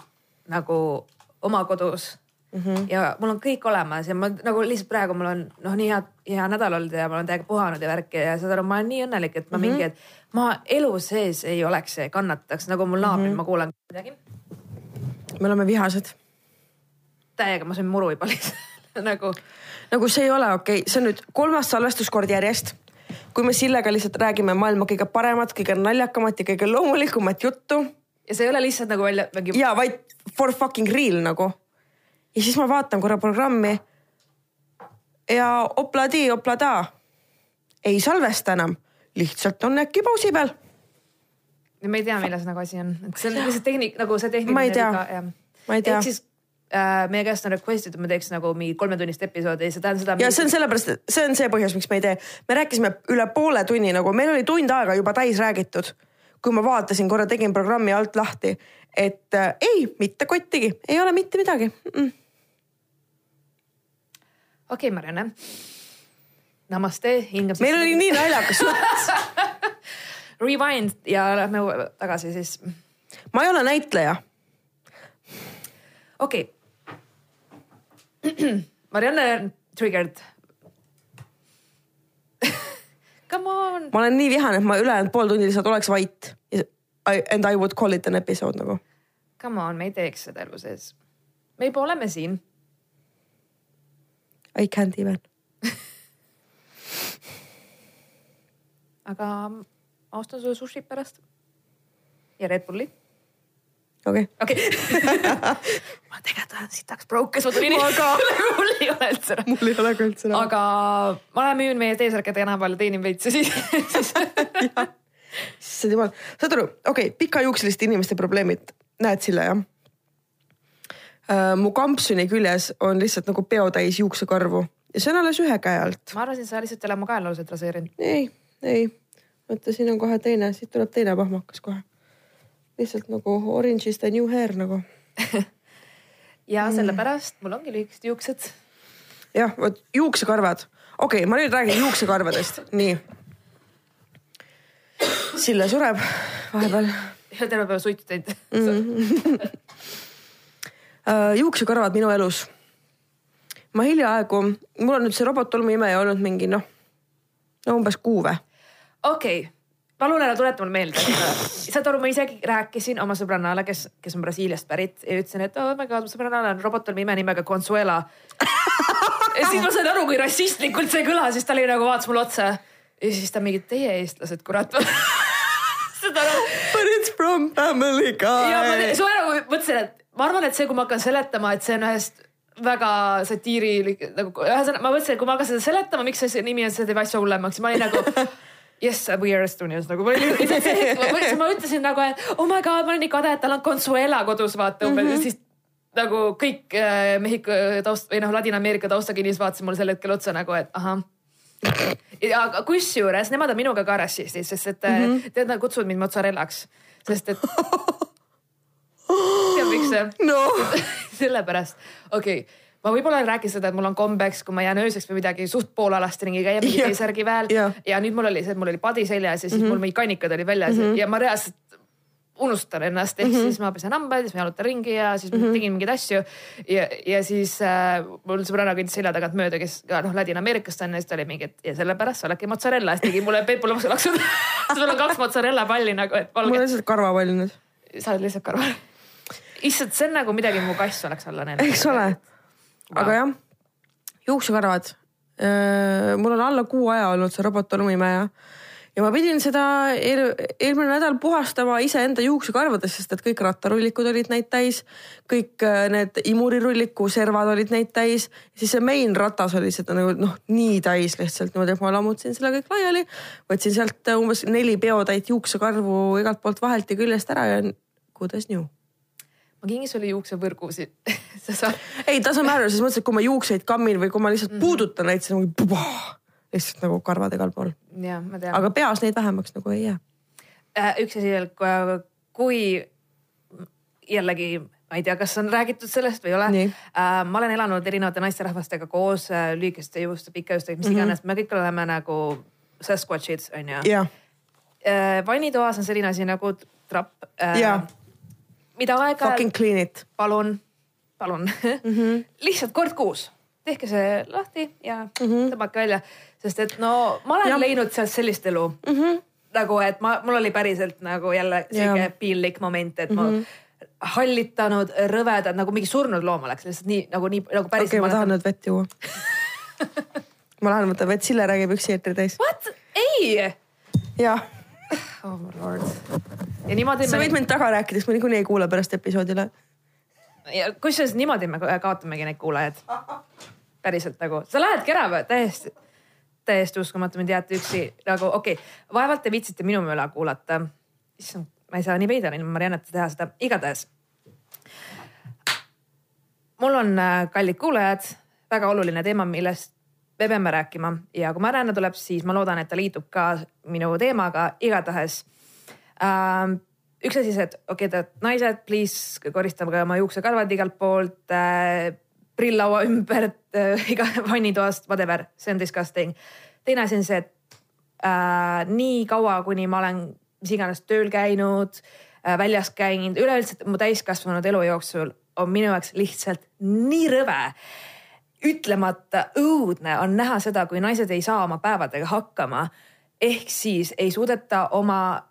S2: nagu oma kodus Mm -hmm. ja mul on kõik olemas ja ma nagu lihtsalt praegu mul on noh, nii hea, hea nädal olnud ja ma olen täiega puhanud ja värki ja saad aru, ma olen nii õnnelik, et ma mm -hmm. mingi, et ma elu sees ei oleks, kannataks nagu mul naabril mm, -hmm. ma kuulen midagi.
S1: me oleme vihased.
S2: täiega, ma sõin muru juba lihtsalt nagu.
S1: nagu see ei ole okei okay., see on nüüd kolmas salvestuskord järjest kui me Sillega lihtsalt räägime maailma kõige paremat, kõige naljakamat ja kõige loomulikumat juttu.
S2: ja see ei ole lihtsalt nagu välja mingi.
S1: ja vaid for fucking real nagu ja siis ma vaatan korra programmi. ja opladi, oplada. ei salvesta enam, lihtsalt on äkki pausi peal.
S2: me ei tea, milles nagu asi on, et see on lihtsalt tehnik, nagu see tehniline.
S1: ma ei tea, ma ei tea. ehk
S2: siis äh, meie käest on request itud, me teeks nagu mingi kolmetunnist episoodi ja see tähendab seda.
S1: ja see on sellepärast, et see on see põhjus, miks me ei tee. me rääkisime üle poole tunni nagu, meil oli tund aega juba täis räägitud. kui ma vaatasin korra, tegin programmi alt lahti, et äh, ei, mitte kottigi, ei ole mitte midagi mm. -mm
S2: okei okay,, Marianne. Namaste, hingab.
S1: meil oli nii naljakas
S2: Rewind ja lähme tagasi siis.
S1: ma ei ole näitleja.
S2: okei okay. Marianne triggered Come on.
S1: ma olen nii vihane, et ma ülejäänud pool tundi lihtsalt oleks vait. And I would call it an episode nagu.
S2: Come on, me ei teeks seda elu sees me juba oleme siin.
S1: I can't even
S2: aga ma ostan sulle sushit pärast. ja Red Bulli.
S1: okei.
S2: okei. ma tegelikult olen sitaks broke, kes ma tulin.
S1: aga
S2: mul ei ole üldse
S1: raha. mul ei ole ka üldse
S2: raha. aga ma lähen müün meie T-särke tänaval, teenin veits ja siis,
S1: issand jumal, saad aru, okei okay,, pikajuukseliste inimeste probleemid, näed Sille jah? Mu kampsuni küljes on lihtsalt nagu peotäis juuksekarvu ja see on alles ühe käe alt.
S2: ma arvasin, sa lihtsalt ei ole mu kaelalused raseerinud.
S1: ei, ei, mõtle, siin on kohe teine, siit tuleb teine pahmakas kohe. lihtsalt nagu orange is the new hair nagu
S2: ja sellepärast mul ongi lühikesed juuksed.
S1: jah, vot juuksekarvad, okei okay,, ma nüüd räägin juuksekarvadest, nii Sille sureb vahepeal.
S2: ja terve päev suitsu teinud mm.
S1: uh, juuksekarvad minu elus. ma hiljaaegu, mul on nüüd see robottolmuimeja olnud mingi noh, no umbes kuu või?
S2: okei okay palun ära tuleta mulle meelde. saad aru, ma isegi rääkisin oma sõbrannale, kes, kes on Brasiiliast pärit ja ütlesin, et oh my god, mu sõbrannal on robotolmi ime nimega Consuela ja siis ma sain aru, kui rassistlikult see kõlas, siis ta oli nagu vaatas mulle otsa ja siis ta mingi, teie eestlased, kurat
S1: seda But it's from family guy.
S2: ja ma su ära mõtlesin, et ma arvan, et see, kui ma hakkan seletama, et see on ühest väga satiirilik nagu ühesõnaga ma mõtlesin, et kui ma hakkan seda seletama, miks see nimi on, see teeb asja hullemaks ma olin nagu Yes, we are Estonians nagu ma olin, ma, ma ütlesin nagu, et oh my god, ma olen nii kade, et tal on Consuela kodus vaata umbes mm -hmm. siis nagu kõik äh, Mehhiko taust või noh, Ladina-Ameerika taustaga inimesed vaatasid mulle sel hetkel otsa nagu, et ahah aga kusjuures nemad on minuga ka rassistid, sest et mm -hmm. tead, nad kutsuvad mind mozzarellaks, sest et tead miks see
S1: no.
S2: sellepärast, okei okay ma võib-olla räägin seda, et mul on kombeks, kui ma jään ööseks või midagi suht poolalast ringi käia mingi T-särgi väel ja. ja nüüd mul oli see, et mul oli padi seljas ja siis mm -hmm. mul mingid kannikad olid väljas mm -hmm. ja ma reaalselt unustan ennast, ehk mm -hmm. siis ma pesen hambaid, siis ma jalutan ringi ja siis mm -hmm. tegin mingeid asju. ja, ja siis äh, mul sõbranna kõndis selja tagant mööda, kes ka noh, Ladina-Ameerikast on ja siis ta oli mingi, et ja sellepärast sa oledki mozzarella, siis tegi mulle Peep Lõhmus laksud sul on kaks mozzarella palli nagu, et
S1: valge. mul on lihtsalt karvapall nüüd.
S2: sa oled lihtsalt karva. issand, see on nagu midagi mu kass oleks alla näinud.
S1: eks ole, aga jah, juuksekarvad. Äh, mul on alla kuu aja olnud see robotolumimäe ja ma pidin seda eel, eelmine nädal puhastama iseenda juuksekarvadest, sest et kõik rattarullikud olid neid täis, kõik äh, need imurirulliku servad olid neid täis, siis see main ratas oli seda nagu noh, nii täis lihtsalt niimoodi, et ma lammutasin selle kõik laiali, võtsin sealt umbes neli peotäit juuksekarvu igalt poolt vahelt ja küljest ära ja kuidas new
S2: ma kingin sulle juuksevõrgusid sa
S1: saad. ei, tasame ära, selles mõttes, et kui ma juukseid kammin või kui ma lihtsalt mm -hmm. puudutan neid, siis nagu lihtsalt nagu karvad igal pool. aga peas neid vähemaks nagu ei jää
S2: äh,. üks asi veel, kui jällegi ma ei tea, kas on räägitud sellest või ei ole. Äh, ma olen elanud erinevate naisterahvastega koos äh, lühikeste juuste, pika juustega, mis mm -hmm. iganes, me kõik oleme nagu Sasquatchid onju
S1: yeah..
S2: Äh, vannitoas on selline asi nagu trapp
S1: äh,. Yeah.
S2: mida aeg-ajalt.
S1: Fucking clean it.
S2: palun, palun mm. -hmm. lihtsalt kord kuus tehke see lahti ja mm -hmm. tõmmake välja sest et no ma olen ja. leidnud sealt sellist elu mm. -hmm. nagu, et ma, mul oli päriselt nagu jälle sihuke piinlik moment, et mm -hmm. ma hallitanud, rõvedad nagu mingi surnud loom oleks lihtsalt nii nagu nii nagu päris.
S1: okei okay,, ma tahan nüüd vett juua ma lähen võtan vett, Sille räägib üksi eetri täis.
S2: What? ei.
S1: jah.
S2: oh my lord. ja niimoodi.
S1: sa võid mind taga rääkida, sest ma niikuinii ei kuule pärast episoodile.
S2: ja kusjuures niimoodi me kaotamegi neid kuulajaid. päriselt nagu, sa lähedki ära täiesti täiesti uskumatu, mind jäeti üksi nagu okei okay,, vaevalt te viitsite minu möla kuulata. issand, ma ei saa nii veider ilma Marianneta teha seda, igatahes. mul on äh, kallid kuulajad, väga oluline teema, millest me peame rääkima ja kui Marianne tuleb, siis ma loodan, et ta liitub ka minu teemaga igatahes ähm, üks asi see, et okei okay,, et naised, please koristage oma juuksekarvad igalt poolt äh, prilllaua ümber äh, iga vannitoast, whatever, see on disgusting. teine asi on see, et äh, nii kaua, kuni ma olen mis iganes tööl käinud äh,, väljas käinud, üleüldse mu täiskasvanud elu jooksul on minu jaoks lihtsalt nii rõve ütlemata õudne on näha seda, kui naised ei saa oma päevadega hakkama. ehk siis ei suudeta oma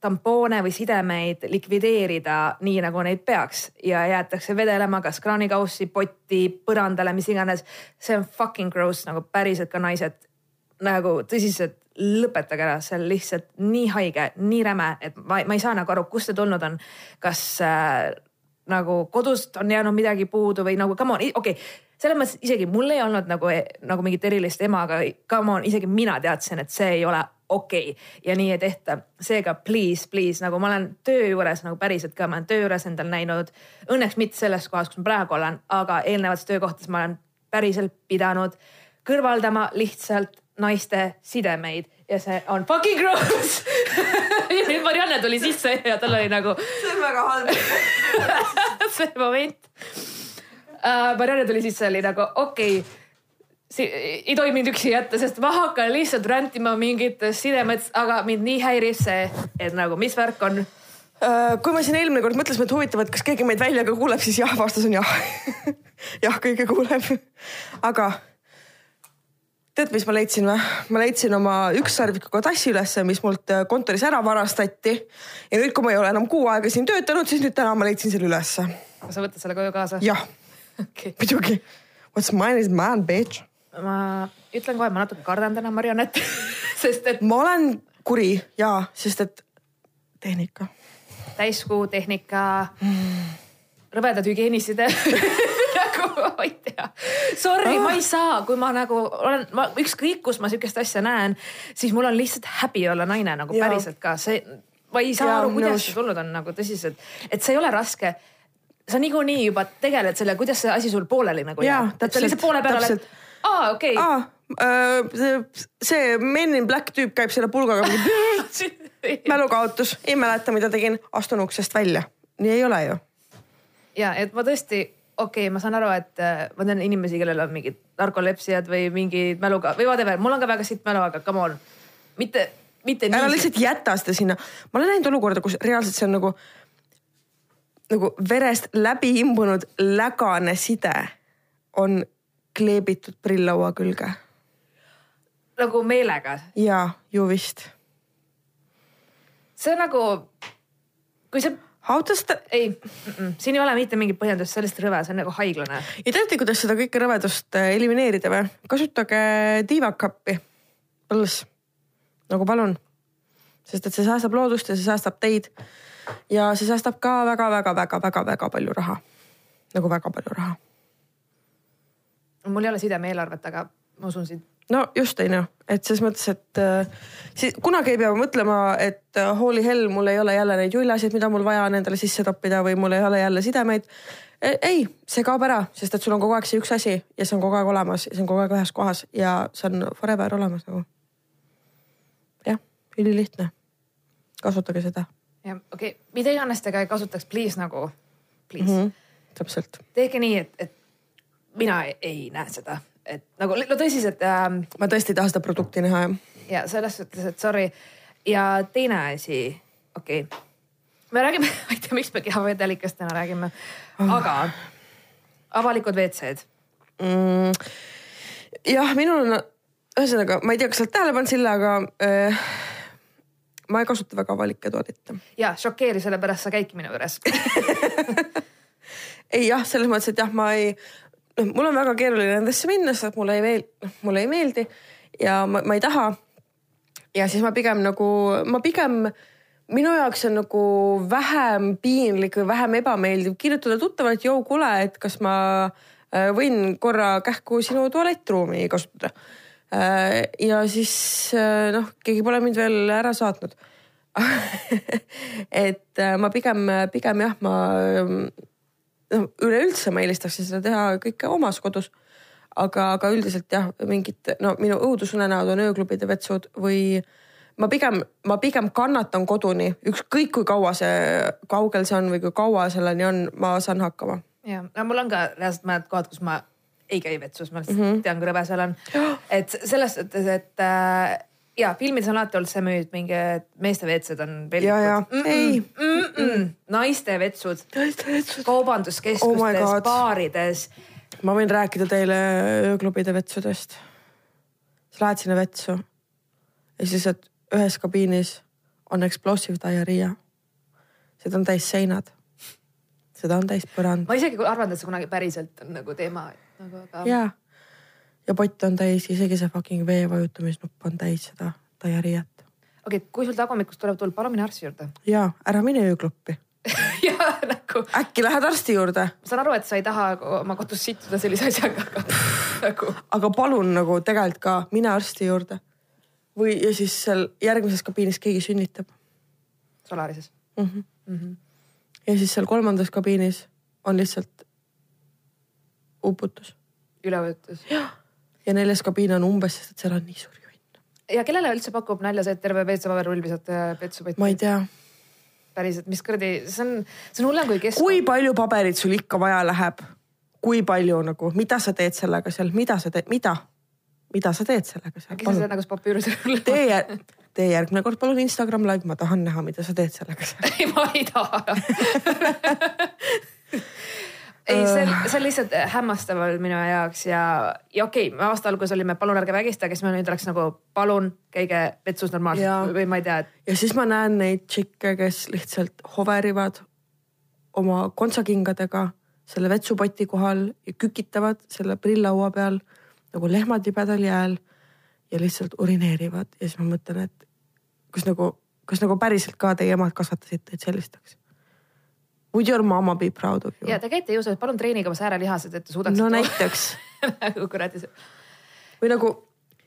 S2: tampoone või sidemeid likvideerida nii, nagu neid peaks ja jäetakse vedelema kas kraanikaussi, potti, põrandale, mis iganes. see on fucking gross nagu päriselt ka naised nagu tõsiselt lõpetage ära, see on lihtsalt nii haige, nii räme, et ma, ma ei saa nagu aru, kust see tulnud on. kas äh, nagu kodust on jäänud midagi puudu või nagu come on, okei okay, selles mõttes isegi mul ei olnud nagu, nagu mingit erilist ema, aga come on, isegi mina teadsin, et see ei ole okei okay. ja nii ei tehta. seega please, please nagu ma olen töö juures nagu päriselt ka, ma olen töö juures endal näinud, õnneks mitte selles kohas, kus ma praegu olen, aga eelnevates töökohtades ma olen päriselt pidanud kõrvaldama lihtsalt naiste sidemeid ja see on fucking gross ja nüüd Marianne tuli sisse ja tal oli nagu.
S1: see on väga halb
S2: see moment uh,. Marianne tuli sisse, oli nagu okei okay, ei tohi mind üksi jätta, sest ma hakkan lihtsalt rändima mingitest sidemets, aga mind nii häirib see, et nagu mis värk on
S1: uh,. kui me siin eelmine kord mõtlesime, et huvitav, et kas keegi meid välja ka kuuleb, siis jah, vastus on jah jah, kõike kuuleb. aga tead, mis ma leidsin või? ma leidsin oma ükssarvikuga tassi ülesse, mis mult äh, kontoris ära varastati. ja nüüd, kui ma ei ole enam kuu aega siin töötanud, siis nüüd täna ma leidsin selle ülesse.
S2: sa võtad selle koju kaasa?
S1: jah okay., muidugi. What's mine is mine, bitch.
S2: Ma ütlen kohe, ma natuke kardan täna Mariannet sest et.
S1: ma olen kuri ja, sest et tehnika.
S2: täiskuu tehnika mm., rõvedad hügieeniside ma ei tea. Sorry ah., ma ei saa, kui ma nagu olen, ma ükskõik, kus ma sihukest asja näen, siis mul on lihtsalt häbi olla naine nagu ja. päriselt ka see, ma ei saa ja, aru, kuidas nõus. see tulnud on nagu tõsiselt, et see ei ole raske sa niikuinii juba tegeled selle, kuidas see asi sul pooleli nagu
S1: jääb. sa lihtsalt
S2: poole peal oled, aa okei okay..
S1: Uh, see Men in Black tüüp käib selle pulgaga mälukaotus, ei mäleta, mida tegin, astun uksest välja. nii ei ole ju.
S2: ja et ma tõesti okei okay,, ma saan aru, et äh, ma tean inimesi, kellel on mingid narkolepsiad või mingid mäluga või whatever, mul on ka väga sitt mälu, aga come on, mitte, mitte.
S1: ära lihtsalt jäta seda sinna, ma olen näinud olukorda, kus reaalselt see on nagu, nagu verest läbi imbunud lägane side on kleebitud prilllaua külge.
S2: nagu meelega?
S1: jaa, ju vist.
S2: see on nagu, kui see
S1: How does ta?
S2: ei, siin ei ole mitte mingit põhjendust, see on lihtsalt rõve, see on nagu haiglane.
S1: ja teate, kuidas seda kõike rõvedust äh, elimineerida või? kasutage tiivakappi põls, nagu palun. sest et see säästab loodust ja see säästab teid. ja see säästab ka väga-väga-väga-väga-väga palju raha. nagu väga palju raha.
S2: Mul ei ole sidemeelarvet, aga ma usun sind
S1: no just on ju, et selles mõttes, et äh, siis kunagi ei pea mõtlema, et äh, holy hell, mul ei ole jälle neid jullasid, mida mul vaja on endale sisse toppida või mul ei ole jälle sidemeid. E, ei, see kaob ära, sest et sul on kogu aeg see üks asi ja see on kogu aeg olemas ja see on kogu aeg ühes kohas ja see on forever olemas nagu. jah, ülilihtne. kasutage seda.
S2: jah, okei okay., mida iganes te ka ei kasutaks, please nagu, please mm. -hmm,
S1: täpselt.
S2: tehke nii, et, et mina ei, ei näe seda et nagu no tõsiselt äh,.
S1: ma tõesti ei taha seda produkti näha jah.
S2: ja selles suhtes, et sorry. ja teine asi, okei okay., me räägime, ma ei tea, miks me kehavedelikest täna räägime oh., aga avalikud WC-d
S1: mm,. jah, minul on, ühesõnaga, ma ei tea, kas sa oled tähele pannud Sille, aga äh, ma ei kasuta väga avalikke toodete.
S2: ja šokeeri, sellepärast sa käidki minu juures
S1: ei jah, selles mõttes, et jah, ma ei, noh, mul on väga keeruline nendesse minna, sest mulle ei meel-, noh mulle ei meeldi ja ma, ma ei taha. ja siis ma pigem nagu, ma pigem, minu jaoks on nagu vähem piinlik või vähem ebameeldiv kirjutada tuttavale, et jõu, kuule, et kas ma äh, võin korra kähku sinu tualettruumi kasutada. Äh, ja siis äh, noh, keegi pole mind veel ära saatnud et ma pigem, pigem jah, ma noh, üleüldse ma eelistaksin seda teha kõike omas kodus. aga, aga üldiselt jah, mingid no minu õudusunenäod on ööklubide vetsud või ma pigem, ma pigem kannatan koduni, ükskõik kui kaua see, kaugel see on või kui kaua selleni on, ma saan hakkama.
S2: ja, no mul on ka reaalselt mõned kohad, kus ma ei käi vetsus, ma lihtsalt mm -hmm. tean, kui rõve seal on. et selles suhtes, et äh, ja filmides on alati olnud see müüt, mingi meeste WC-d on
S1: ja mm -mm, ei
S2: mm. -mm. naiste vetsud.
S1: naiste vetsud.
S2: kaubanduskeskustes oh, baarides.
S1: ma võin rääkida teile ööklubide vetsudest. sa lähed sinna vetsu ja siis oled ühes kabiinis on explosive diarrhea. seda on täis seinad. seda on täis põrand.
S2: ma isegi arvan, et see kunagi päriselt on nagu teema nagu,
S1: aga. ja, ja pott on täis, isegi see fucking vee vajutamisnupp on täis seda diarrheat.
S2: okei okay,, kui sul tagamikus tuleb tuul, palun mine arsti juurde.
S1: ja ära mine öökluppi
S2: ja nagu.
S1: äkki lähed arsti juurde?
S2: ma saan aru, et sa ei taha oma kodus sittuda sellise asjaga, aga
S1: nagu. aga palun nagu tegelikult ka mine arsti juurde. või, ja siis seal järgmises kabiinis keegi sünnitab.
S2: Solarises
S1: mm? -hmm. Mm -hmm. ja siis seal kolmandas kabiinis on lihtsalt uputus.
S2: üleujutus.
S1: jah, ja neljas kabiin on umbes, sest et seal on nii suur jonn.
S2: ja kellele üldse pakub nalja see, et terve WC-paberrull visata petsupotti?
S1: ma ei tea
S2: päriselt, mis kuradi, see on, see on hullem kui keskkond.
S1: kui palju paberit sul ikka vaja läheb? kui palju nagu, mida sa teed sellega seal, mida sa teed, mida? mida sa teed sellega seal?
S2: äkki sa teed nagu papüüruse
S1: tee, tee järgmine kord palun Instagram live, ma tahan näha, mida sa teed sellega seal.
S2: ei, ma ei taha ei, see see on lihtsalt hämmastav olnud minu jaoks ja, ja okei okay,, aasta alguses olime palun ärge vägistage, siis me nüüd oleks nagu palun käige vetsus normaalselt. Või ma ei tea et....
S1: ja siis ma näen neid tšikke, kes lihtsalt hoverivad oma kontsakingadega selle vetsupoti kohal ja kükitavad selle prilllaua peal nagu lehmad libedal jääl ja lihtsalt urineerivad. Ja siis ma mõtlen, et kas nagu, kas nagu päriselt ka teie emad kasvatasid teid sellisteks Would your mama be proud of you?
S2: ja te käite jõusus, palun treenige oma säärelihased, et te suudaksite.
S1: no näiteks
S2: nagu kuradi.
S1: või nagu.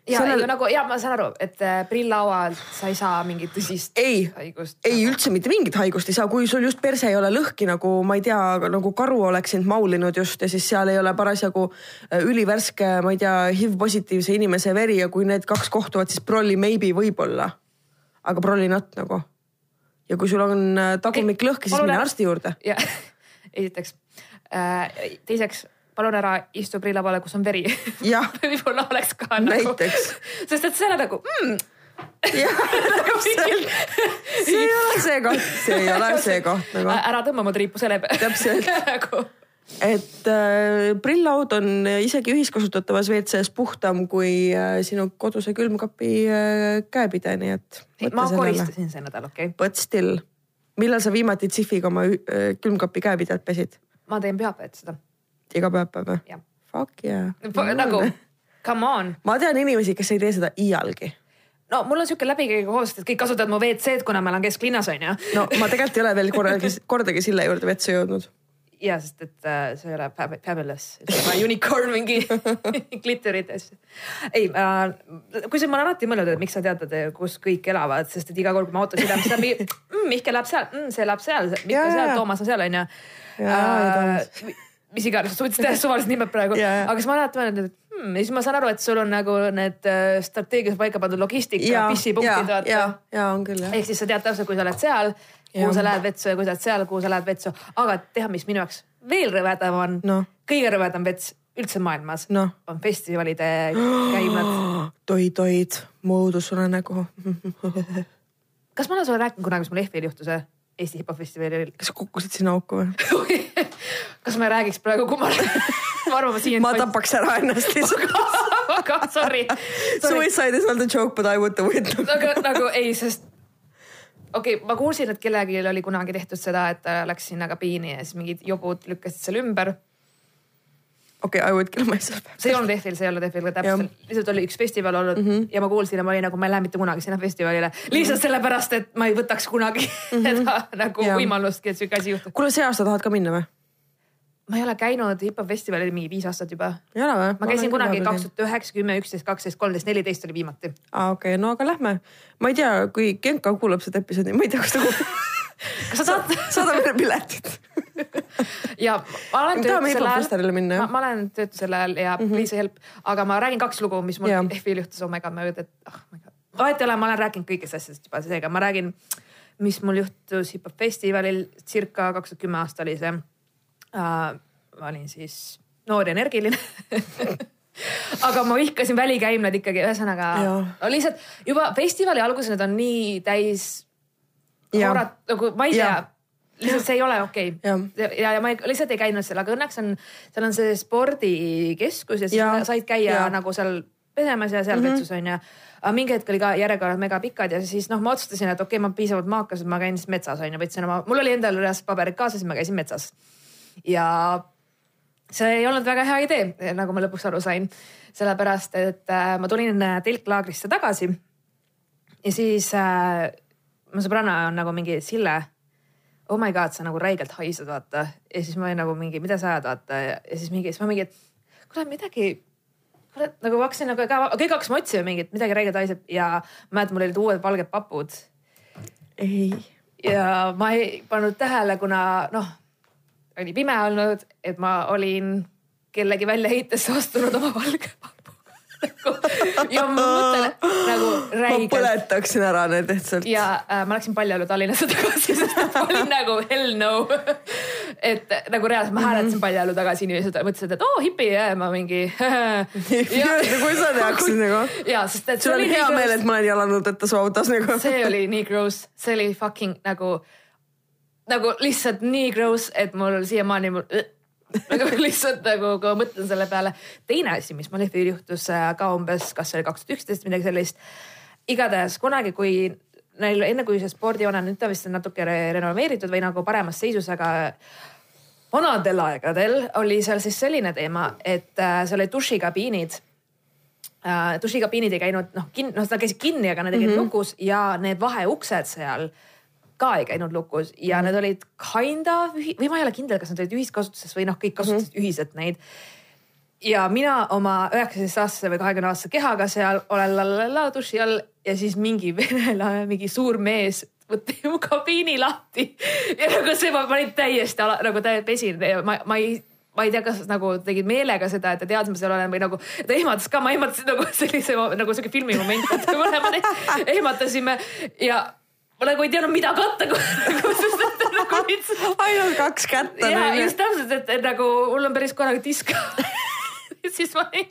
S2: ja sellel... nagu ja ma saan aru, et äh, prilllaualt sa ei saa mingit tõsist
S1: ei, haigust. ei üldse mitte mingit haigust ei saa, kui sul just perse ei ole lõhki nagu ma ei tea, nagu karu oleks sind maulinud just ja siis seal ei ole parasjagu äh, ülivärske, ma ei tea, HIV positiivse inimese veri ja kui need kaks kohtuvad, siis prolli maybe võib-olla. aga prolli not nagu ja kui sul on äh, tagumik lõhki, siis mine arsti juurde.
S2: esiteks äh,, teiseks palun ära istu prilla peale, kus on veri võib-olla oleks ka
S1: nagu.
S2: sest et see on nagu mm,
S1: jah, täpselt. see ei ole see koht, see ei ole see koht nagu.
S2: ära tõmba mu triipu selle peale.
S1: täpselt nagu et äh, prilllaud on isegi ühiskasutatavas WC-s puhtam kui äh, sinu koduse külmkapi äh, käepide, nii et.
S2: ma koristasin see nädal, okei okay..
S1: But still, millal sa viimati Zifiga oma äh, külmkapi käepidet pesid?
S2: ma teen pühapäevad seda.
S1: iga pühapäev või? Fuck yeah.
S2: nagu come on.
S1: ma tean inimesi, kes ei tee seda iialgi
S2: no mul on sihuke läbikäiga kohustus, et kõik kasutavad mu WC-d, kuna ma elan kesklinnas on ju.
S1: no ma tegelikult ei ole veel kordagi, kordagi sille juurde WC jõudnud
S2: ja sest, et äh, see ei ole fabulous, unicorn mingi glitterites. ei äh,, kusjuures ma olen alati mõelnud, et miks sa teatad, kus kõik elavad, sest et iga kord, kui ma autos sõidan, siis on mingi mm,, Mihkel elab seal mm,, see elab seal, Mihkel seal, Toomas on seal onju. Äh, mis iganes, suutsid teha suvalised nimed praegu, aga siis ma alati mõtlen, et hmm, ja siis ma saan aru, et sul on nagu need äh, strateegias paika pandud logistika, pissipunktid
S1: vaata. ja, ja on küll jah.
S2: ehk siis sa tead täpselt, kui sa oled seal kuhu sa lähed vetsu ja kui sa oled seal, kuhu sa lähed vetsu. aga teha, mis minu jaoks veel rõvedam on no., kõige rõvedam vets üldse maailmas no. on festivalide käimlad.
S1: toid-toid, moodusunenägu
S2: kas ma olen sulle rääkinud kunagi, mis mul EFI-l juhtus? Eesti hip-hop-festivalil.
S1: kas sa kukkusid sinna auku või
S2: kas ma ei räägiks praegu, kui ma ma arvan, ma siin.
S1: ma tapaks ära ennast lihtsalt
S2: aga sorry,
S1: sorry.. Suicide is not a joke but I would do it
S2: nagu, nagu ei, sest okei okay,, ma kuulsin, et kellelgi oli kunagi tehtud seda, et ta läks sinna kabiini ja siis mingid jobud lükkasid selle ümber.
S1: okei okay,, I would kill myself.
S2: see ei olnud EF-il, see ei olnud EF-il ka täpselt, lihtsalt oli üks festival olnud mm -hmm. ja ma kuulsin ja ma olin nagu, ma ei lähe mitte kunagi sinna festivalile. lihtsalt sellepärast, et ma ei võtaks kunagi mm -hmm. seda nagu ja. võimalustki, et sihuke asi juhtub.
S1: kuule, see aasta tahad ka minna või?
S2: Ma ei ole käinud hip-hop festivalil mingi viis aastat juba.
S1: ei ole või?
S2: ma käisin kunagi kaks tuhat üheksa, kümme, üksteist, kaksteist, kolmteist, neliteist oli viimati.
S1: aa okei okay., no aga lähme. ma ei tea, kui Genka kuulab seda episoodi, ma ei tea, kas ta kuulab
S2: kas sa saad
S1: saada meile piletid
S2: ja ma olen
S1: töötusel ajal,
S2: ma, ma olen töötusel ajal ja mm -hmm. please help, aga ma räägin kaks lugu, mis mul F-il juhtus, oh my god, ma ei kujuta, et oh my god. vahet ei ole, ma olen rääkinud kõigist asjadest juba, seega ma räägin, mis mul juhtus hip-hop festivalil, circa kaks tuhat kümme aasta oli see ma olin siis noor ja energiline aga ma vihkasin välikäimlad ikkagi, ühesõnaga no lihtsalt juba festivali alguses need on nii täis. nagu ma ei tea, lihtsalt see ei ole okei okay. ja, ja, ja ma ei, lihtsalt ei käinud seal, aga õnneks on, seal on see spordikeskus ja siis ja. said käia ja. nagu seal pesemas ja seal mm -hmm. vetsus on ju. aga mingi hetk oli ka järjekorrad mega pikad ja siis noh, ma otsustasin, et okei okay,, ma piisavalt maakas, et ma käin siis metsas on ju, võtsin oma, mul oli endal reaalselt paberid kaasas, ma käisin metsas. Ja see ei olnud väga hea idee, nagu ma lõpuks aru sain, sellepärast et äh, ma tulin äh, telklaagrisse tagasi. ja siis äh, mu sõbranna on nagu mingi Sille oh my god, sa nagu räigelt haised, vaata. ja siis ma olin nagu mingi, mida sa ajad, vaata ja, siis mingi, siis ma mingi, et kuule midagi. kuule nagu hakkasin nagu ka, kõik hakkasime otsima mingit, midagi räigelt haiseb ja mäletan, mul olid uued valged papud.
S1: ei.
S2: ja ma ei pannud tähele, kuna noh, oli pime olnud, et ma olin kellegi väljaheitesse astunud oma valge papu ja ma mõtlen nagu räigelt.
S1: ma põletaksin ära need lihtsalt.
S2: ja äh, ma läksin Paljalu Tallinnasse tagasi, sest ma olin nagu hell no. et nagu reaalselt ma hääletasin mm -hmm. Paljalu tagasi, inimesed mõtlesid, et oo oh, hipi ja ma mingi
S1: kui sa teaksid nagu.
S2: ja, sest et.
S1: sul on hea meel, et ma olen jalanud ette su autos nagu.
S2: see oli nii gross, see oli fucking nagu, nagu lihtsalt nii gross, et mul siiamaani mul nagu lihtsalt nagu, ma mõtlen selle peale. teine asi, mis Malefil juhtus äh, ka umbes, kas see oli kaks tuhat üksteist, midagi sellist. igatahes kunagi, kui neil enne kui see spordijoone, nüüd ta vist on natuke renoveeritud või nagu paremas seisus, aga vanadel aegadel oli seal siis selline teema, et äh, seal olid dušikabiinid äh,. dušikabiinid ei käinud noh, kin-, noh, nad käisid kinni, aga nad olid mm -hmm. lukus ja need vaheuksed seal ka ei käinud lukus ja mm. need olid kinda või ma ei ole kindel, kas nad olid ühiskasutuses või noh, kõik kasutasid mm -hmm. ühiselt neid. ja mina oma üheksateistaastase või kahekümne aastase kehaga seal olen la duši all ja siis mingi venelane, mingi suur mees võttis mu kabiini lahti ja nagu see, ma olin täiesti ala, nagu täiesti pesin ja ma, ma ei ma ei tea, kas nagu tegid meelega seda, et ta teadis, ma seal olen või nagu ta ehmatas ka, ma ehmatasin nagu sellise nagu sihuke filmimoment, et me mõlemad ehmatasime ja ma nagu ei teadnud, mida katta
S1: nagu ainult kaks kätt
S2: on. ja just täpselt, et, nagu mul on päris korralik disk siis ma ei,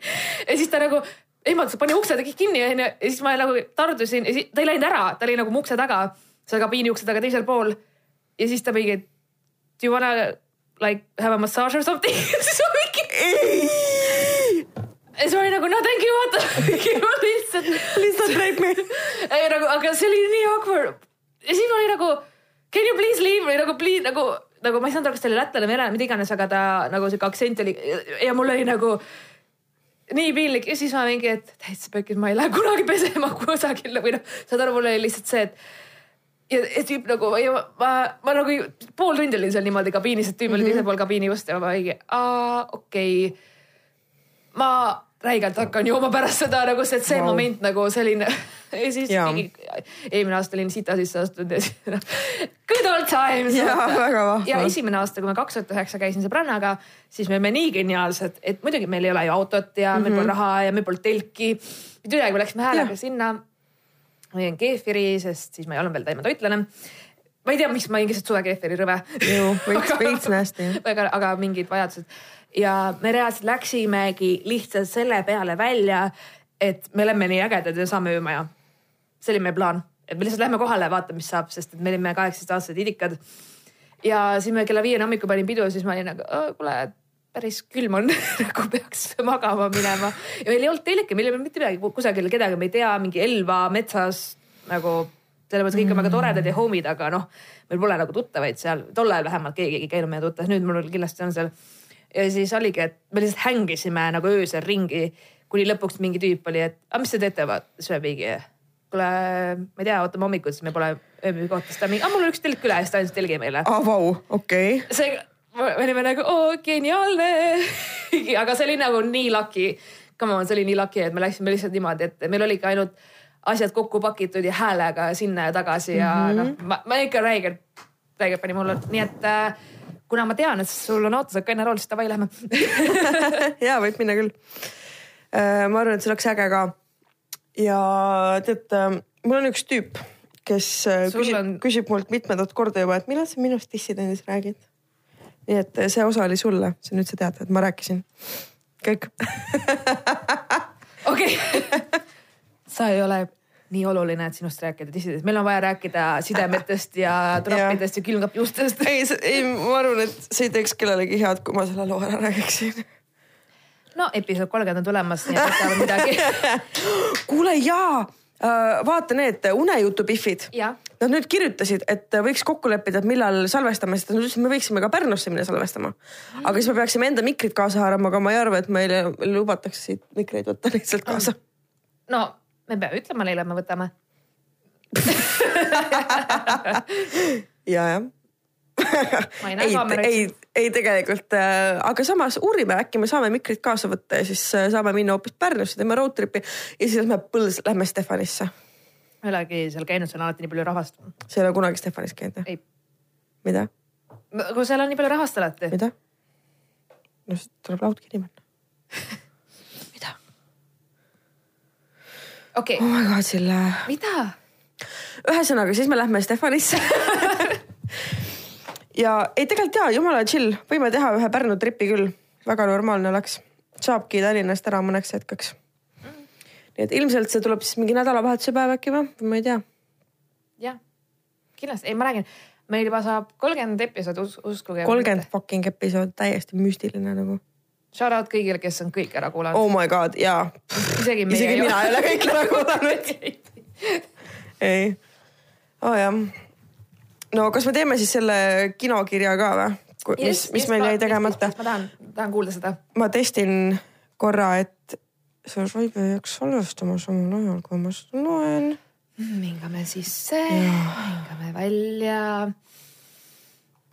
S2: ja siis ta nagu ehmatas, pani ukse kinni onju ja siis ma nagu tardusin ja siis ta ei läinud ära, ta oli nagu mu ukse taga, seal kabiini ukse taga teisel pool. ja siis ta mingi, do you wanna like have a massage or something siis ma mingi. ja siis ma olin nagu no thank you, vaata lihtsalt.
S1: lihtsalt rape me.
S2: ei nagu, aga see oli nii awkward ja siis oli nagu can you please leave? Või nagu please nagu, nagu ma ei saanud aru, kas ta oli lätlane venelane, mida iganes, aga ta nagu sihuke aktsent oli ja mul oli nagu nii piinlik. Ja siis ma mingi, et täitsa pekis, ma ei lähe kunagi pesema kusagile või noh, saad aru, mul oli lihtsalt see, et ja, ja tüüp nagu ja ma, ma, ma nagu pool tundi olin seal niimoodi kabiinis, et tüüp oli mm -hmm. teisel pool kabiini ust ja ma mingi, okei. Okay.. ma räigelt hakkan jooma pärast seda nagu see, see wow. moment nagu selline ja siis ja. mingi eelmine aasta olin sita sisse astunud ja siis noh, good old times.
S1: ja
S2: ja esimene aasta, kui ma kaks tuhat üheksa käisin sõbrannaga, siis me olime nii geniaalsed, et muidugi meil ei ole ju autot ja mm -hmm. meil pole mhm. raha ja meil pole telki. mitte midagi, me läksime häälega sinna. ma jõin keefiri, sest siis ma ei olnud veel taimetoitlane ma ei tea, miks ma jõin lihtsalt suvekeefiri rõve.
S1: ju, veits, veits nästi.
S2: aga, aga mingid vajadused ja me reaalselt läksimegi lihtsalt selle peale välja, et me oleme nii ägedad ja saame öömaja. see oli meie plaan, et me lihtsalt lähme kohale, vaatame, mis saab, sest et me olime kaheksateistaastased idikad. ja siis me kella viieni hommikul panin pidu, siis ma olin nagu, kuule, päris külm on nagu peaks magama minema. ja meil ei olnud telke, meil ei olnud mitte midagi kusagil, kedagi me ei tea, mingi Elva metsas nagu selles mõttes kõik on väga toredad ja homid, aga noh, meil pole nagu tuttavaid seal, tol ajal vähemalt keegi ei käinud meie tuttavas, nüüd mul kindlasti on seal ja siis oligi, et me lihtsalt hängisime nagu öösel ringi, kuni lõpuks mingi tüüp oli, et aga mis te teete, sööbigi. kuule, ma ei tea, ootame hommikut, siis me pole ööbikohta, siis ta mingi, mul on üks telk üle siis ta andis telgi meile.
S1: aa, vau, okei.
S2: see, me olime nagu, oo, geniaalne aga see oli nagu nii lucky. Come on, see oli nii lucky, et me läksime lihtsalt niimoodi, et meil oligi ainult asjad kokku pakitud ja häälega sinna ja tagasi ja mm -hmm. noh, ma, ma ikka räigelt, räigelt panin mulle, nii et äh, kuna ma tean, et sul on ka enne rool, siis davai, lähme
S1: ja võib minna küll. Äh, ma arvan, et see oleks äge ka. ja tead, äh, mul on üks tüüp, kes äh, sul küsib on..., küsib mult mitmendat korda juba, et millal sa minust dissidendis räägid. nii et see osa oli sulle, sa nüüd sa tead, et ma rääkisin. kõik
S2: okei sa ei ole nii oluline, et sinust rääkida dissidest, meil on vaja rääkida sidemetest ja trappidest ja, ja külmkapjuustest.
S1: ei, ei, ma arvan, et see ei teeks kellelegi head, kui ma selle loo ära räägiksin.
S2: no episood kolmkümmend on tulemas, nii et võtame midagi
S1: kuule jaa Äh, vaata need unejutu Biffid. Nad nüüd kirjutasid, et võiks kokku leppida, et millal salvestame, sest nad ütlesid, et me võiksime ka Pärnusse minna salvestama. aga siis me peaksime enda mikrid kaasa haarama, aga ma ei arva, et meile lubatakse siit mikreid võtta lihtsalt kaasa.
S2: no me peame ütlema neile, et me võtame
S1: ja, jah ei, ei, ei tegelikult äh,, aga samas uurime, äkki me saame mikrid kaasa võtta ja siis äh, saame minna hoopis Pärnusse, teeme road trip'i ja siis lähme põls, lähme Stefanisse.
S2: ma ei olegi seal käinud, seal on alati nii palju rahvast.
S1: sa ei ole kunagi Stefanis käinud
S2: või?
S1: mida?
S2: aga seal on nii palju rahvast alati.
S1: mida? no siis tuleb laud kinni panna mida?
S2: Okei okay..
S1: oh my god, Sille.
S2: mida?
S1: ühesõnaga, siis me lähme Stefanisse ja ei, tegelikult jaa, jumala chill, võime teha ühe Pärnu tripi küll, väga normaalne oleks. saabki Tallinnast ära mõneks hetkeks mm.. nii et ilmselt see tuleb siis mingi nädalavahetuse päev äkki või, ma ei tea.
S2: jah, kindlasti, ei ma räägin, meil juba saab kolmkümmend episoodi us, uskuge.
S1: kolmkümmend fucking episood, täiesti müstiline nagu.
S2: Shout out kõigile, kes on kõik ära kuulanud.
S1: Oh my god, jaa.
S2: isegi meie.
S1: isegi mina ei ole kõik ära kuulanud ei, oo oh, jah no kas me teeme siis selle kinokirja ka või? mis yes,, mis yes, meil jäi tegemata?
S2: ma tahan, tahan kuulda seda.
S1: ma testin korra, et see Raive ei jääks salvestama samal ajal, kui ma seda loen.
S2: hingame sisse, hingame välja.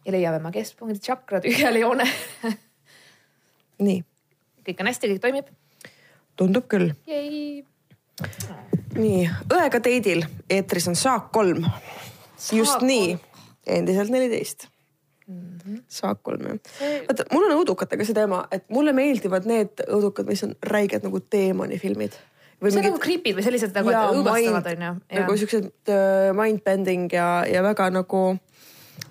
S2: ja leiame oma keskpunkti, tšakra tühjale joone
S1: nii.
S2: kõik on hästi, kõik toimib?
S1: tundub küll. nii, õega teidil eetris on Saak kolm just nii, endiselt neliteist mm -hmm. saak kolm jah. vaata, mul on õudukatega see teema, et mulle meeldivad need õudukad, mis on räiged nagu teemonifilmid.
S2: see on nagu creepy'd või sellised nagu õõvastavad onju.
S1: nagu siuksed uh, mind bending ja, ja väga nagu,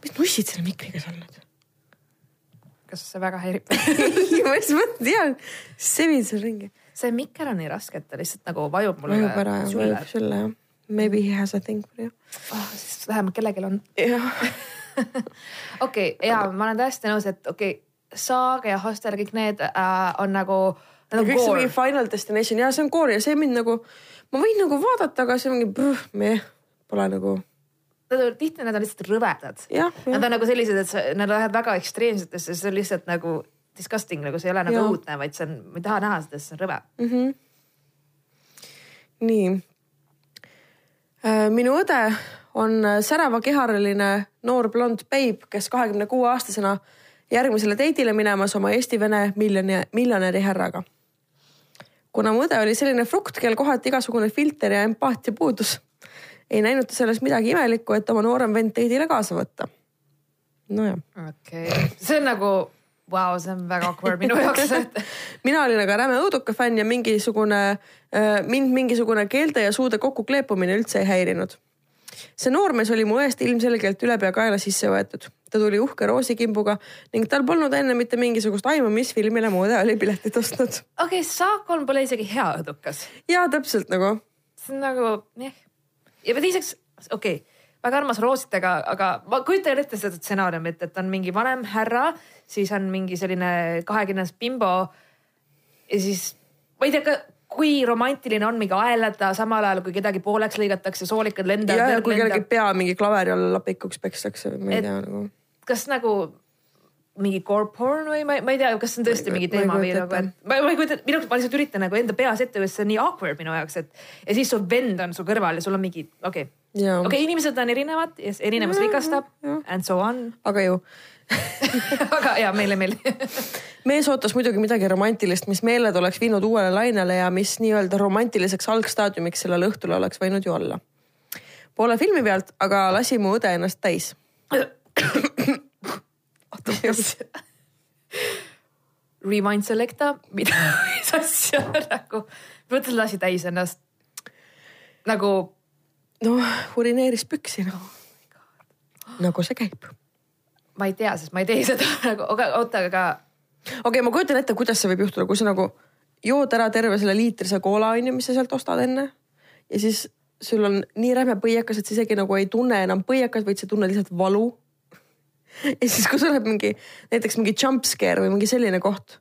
S1: mis nussid selle mikriga seal nüüd?
S2: Kas see väga häirib
S1: ei, ma just mõtlen, tean, sebin seal ringi.
S2: see mikker on nii raske, et ta lihtsalt nagu vajub mulle.
S1: vajub ära ja vajub sülle jah Maybe he has a thing for you
S2: oh,. siis vähemalt kellelgi on. okei, ja ma olen täiesti nõus, et okei okay,, Saag ja Hostel, kõik need äh, on nagu.
S1: Nagu kõik see mingi Final Destination ja see on core ja see mind nagu, ma võin nagu vaadata, aga see ongi, meh, pole nagu
S2: tihti nad on lihtsalt rõvedad.
S1: Nad
S2: on nagu sellised, et sa, nad lähevad väga ekstreemsetesse, see on lihtsalt nagu disgusting, nagu see ei ole nagu õudne, vaid see on, ma ei taha näha seda, sest see on rõve
S1: mm. -hmm. nii, Äh, minu õde on äh, säravakeharaline noor blond beib, kes kahekümne kuue aastasena järgmisele teidile minemas oma Eesti-Vene miljoni, miljonäri härraga. kuna mu õde oli selline frukt, kel kohati igasugune filter ja empaatia puudus, ei näinud ta selles midagi imelikku, et oma noorem vend teidile kaasa võtta. nojah.
S2: okei okay., see on nagu Vau, see on väga awkward minu jaoks
S1: mina olin aga räme õuduka fänn ja mingisugune, äh, mind mingisugune keelte ja suude kokkukleepumine üldse ei häirinud. see noormees oli mu eest ilmselgelt ülepeakaela sisse võetud. ta tuli uhke roosikimbuga ning tal polnud enne mitte mingisugust aimu, mis filmile mu õde oli piletit ostnud.
S2: okei okay,, on pole isegi hea õudukas.
S1: ja täpselt nagu.
S2: see on nagu jah. Ja teiseks, okei okay väga armas roositega, aga ma kujutan ette seda stsenaariumit, et on mingi vanem härra, siis on mingi selline kahekümnes bimbo. ja siis ma ei tea, kui romantiline on mingi aelata samal ajal, kui kedagi pooleks lõigatakse, soolikad lendavad.
S1: ja, kui kellegi pea mingi klaveri alla lapikuks pekstakse, ma ei tea nagu.
S2: kas nagu mingi core porn või ma, ma ei tea, kas see on tõesti mingi teema või nagu, et ma, ma ei kujuta, minu jaoks ma lihtsalt üritan nagu enda peas ette, see on nii awkward minu jaoks, et ja siis su vend on su kõrval ja sul on mingi, okei okay okei okay,, inimesed on erinevad ja erinevus rikastab and so on.
S1: aga ju
S2: aga ja meile meeldib
S1: mees ootas muidugi midagi romantilist, mis meeled oleks viinud uuele lainele ja mis nii-öelda romantiliseks algstaadiumiks sellel õhtul oleks võinud ju olla. Poole filmi pealt aga lasi mu õde ennast täis.
S2: mis? Rewind selecta, mida, mis asja nagu, mõtled lasi täis ennast nagu
S1: noh, urineeris püksi noh oh. nagu see käib.
S2: ma ei tea, sest ma ei tee seda nagu, aga oota, aga.
S1: okei okay,, ma kujutan ette, kuidas see võib juhtuda, kui sa nagu jood ära terve selle liitrise koola onju, mis sa sealt ostad enne. ja siis sul on nii räme põiekas, et sa isegi nagu ei tunne enam põiekat, vaid sa tunned lihtsalt valu. Ja siis, kui sul läheb mingi näiteks mingi jump scare või mingi selline koht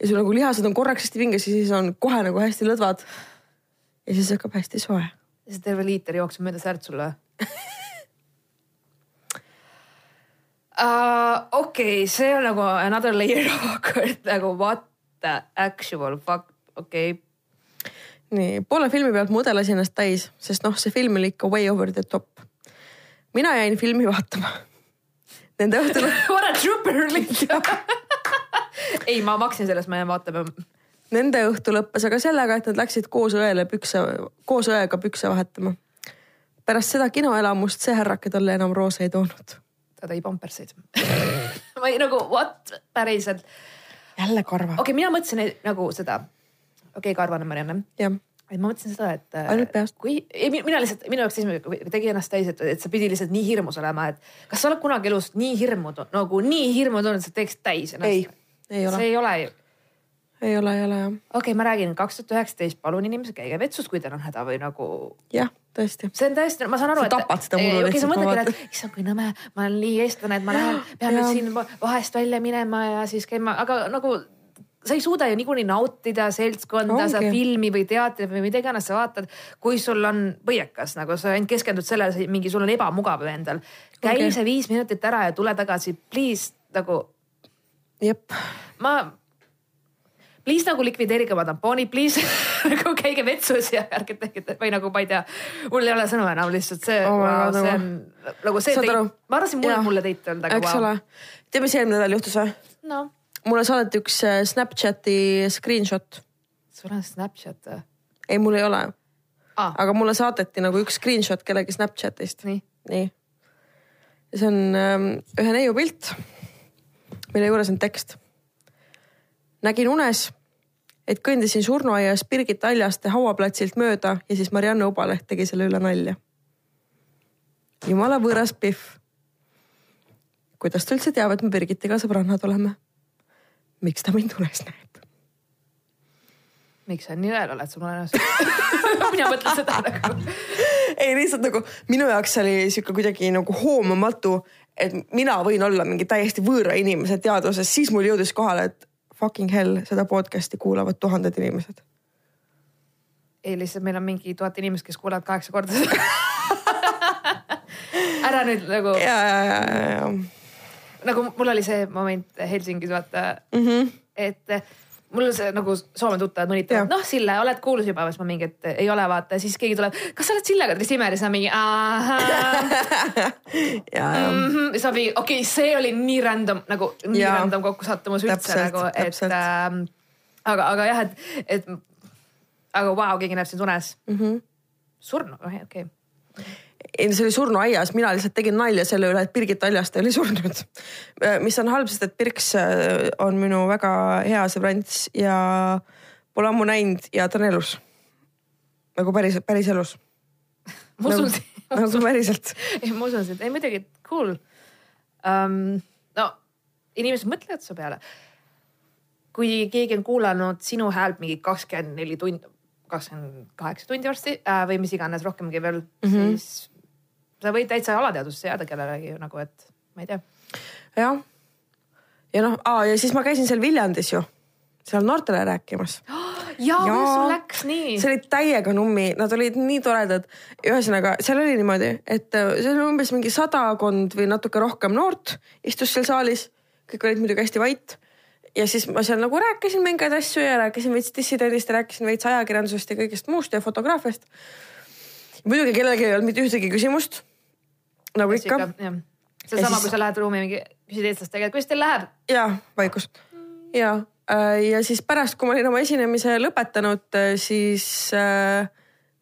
S1: ja sul nagu lihased on korraks hästi pinges ja siis on kohe nagu hästi lõdvad. ja siis hakkab hästi soe.
S2: ja siis terve liiter jookseb mööda säärt sulle uh,. okei okay,, see on nagu another layer of awkward nagu what the actual fuck, okei okay.
S1: nii, poole filmi pealt mu õde lasi ennast täis, sest noh, see film oli ikka way over the top. mina jäin filmi vaatama. Nende õhtul
S2: What a trooper lihtsalt ei, ma maksin sellest, ma jään vaatama.
S1: Nende õhtu lõppes aga sellega, et nad läksid koos õele pükse, koos õega pükse vahetama. pärast seda kinoelamust see härrake talle enam roose ei toonud
S2: ta tõi pamperseid ma ei nagu what, päriselt.
S1: jälle karva.
S2: okei okay,, mina mõtlesin nagu seda, okei okay,, karvane Marianne. Et ma mõtlesin seda, et.
S1: ainult peast.
S2: kui, ei mina lihtsalt, minu jaoks esimene tegi ennast täis, et, et sa pidi lihtsalt nii hirmus olema, et kas sa oled kunagi elus nii hirmu, nagu nii hirmu tundnud, et sa teeksid täis ennast?
S1: ei, ei ole.
S2: see ei ole ju
S1: ei ole, ei ole jah.
S2: okei okay,, ma räägin kaks tuhat üheksateist, palun inimesed, käige vetsus, kui teil on häda või nagu.
S1: jah, tõesti.
S2: see on täiesti, ma saan aru,
S1: et. sa tapad seda mullu
S2: lihtsalt. sa mõtledki, et issand, kui nõme, ma olen nii eestlane, et ma lähen, pean nüüd siin vahest välja minema ja siis käima, aga nagu sa ei suuda ju niikuinii nautida seltskonda, sa filmi või teatrit või mida iganes sa vaatad, kui sul on põiekas, nagu sa ainult keskendud sellele, mingi sul on ebamugav endal. käi okay. see viis minutit ära ja tule tagasi, please nagu.
S1: jep.
S2: ma please nagu likvideerige oma tampoonid, please nagu käige vetsus ja ärge tehke või nagu ma ei tea, mul ei ole sõnu enam lihtsalt see oh, wow, see on nagu see ma arvasin, mul mulle teit öelda.
S1: eks ole, tead, mis eelmine nädal juhtus või
S2: no.?
S1: Mulle saadeti üks äh, Snapchati screenshot.
S2: sul on Snapchat või?
S1: ei, mul ei ole ah.. aga mulle saadeti nagu üks screenshot kellegi Snapchatist.
S2: nii,
S1: nii.. ja see on ähm, ühe neiu pilt, mille juures on tekst nägin unes, et kõndisin surnuaias Birgit Aljaste hauaplatsilt mööda ja siis Marianne Ubaleht tegi selle üle nalja. jumala võõras pihv. kuidas ta üldse teab, et me Birgitiga sõbrannad oleme? Miks ta mind unes näeb?
S2: miks sa nii õel oled, sul on ennast mina mõtlen seda nagu.
S1: ei lihtsalt nagu minu jaoks oli sihuke kuidagi nagu hoomamatu, et mina võin olla mingi täiesti võõra inimese teadvuses, siis mul jõudis kohale, et fucking hell, seda podcast'i kuulavad tuhanded inimesed.
S2: ei, lihtsalt meil on mingi tuhat inimest, kes kuulavad kaheksa korda seda ära nüüd nagu.
S1: ja, ja, ja, ja, ja.
S2: Nagu mul oli see moment Helsingis vaata
S1: mm, -hmm.
S2: et mul see nagu Soome tuttavad mõnitavad, noh Sille, oled kuulus juba, siis ma mingi, et ei ole vaata, siis keegi tuleb, kas sa oled Sillega Trissimmer ja siis ma mingi. Mm -hmm. siis ma mingi, okei okay,, see oli nii random nagu nii ja. random kokkusattumus üldse nagu, et äh, aga, aga jah, et, et aga vau wow,, keegi näeb sind unes
S1: mm. -hmm.
S2: surnud, okei okay
S1: ei, see oli surnuaias, mina lihtsalt tegin nalja selle üle, et Birgit Aljaste oli surnud. mis on halb, sest et Birks äh, on minu väga hea sõbrants ja pole ammu näinud ja ta on elus. nagu päris, päris elus.
S2: ma usun
S1: nagu, nagu päriselt.
S2: ei, ma usun sind, ei muidugi cool um,. no inimesed mõtlevad su peale. kui keegi on kuulanud sinu häält mingi kakskümmend neli tundi kakskümmend kaheksa tundi varsti äh, või mis iganes rohkemgi veel mm, -hmm. siis sa võid täitsa alateadvusse jääda kellelegi nagu, et ma ei tea.
S1: jah. ja noh, ja siis ma käisin seal Viljandis ju, seal noortele rääkimas
S2: ja, ja sul läks nii?
S1: see oli täiega nummi, nad olid nii toredad. ühesõnaga, seal oli niimoodi, et äh, see oli umbes mingi sadakond või natuke rohkem noort istus seal saalis. kõik olid muidugi hästi vait. ja siis ma seal nagu rääkisin mingeid asju ja rääkisin veits dissidendist ja rääkisin veits ajakirjandusest ja kõigest muust ja fotograafiast muidugi kellelgi ei olnud mitte ühtegi küsimust. nagu Kes ikka.
S2: seesama, kui sa lähed ruumi mingi, küsid eestlaste käest, kuidas teil läheb?
S1: ja, vaikus. ja, äh, ja siis pärast, kui ma olin oma esinemise lõpetanud, äh, siis äh,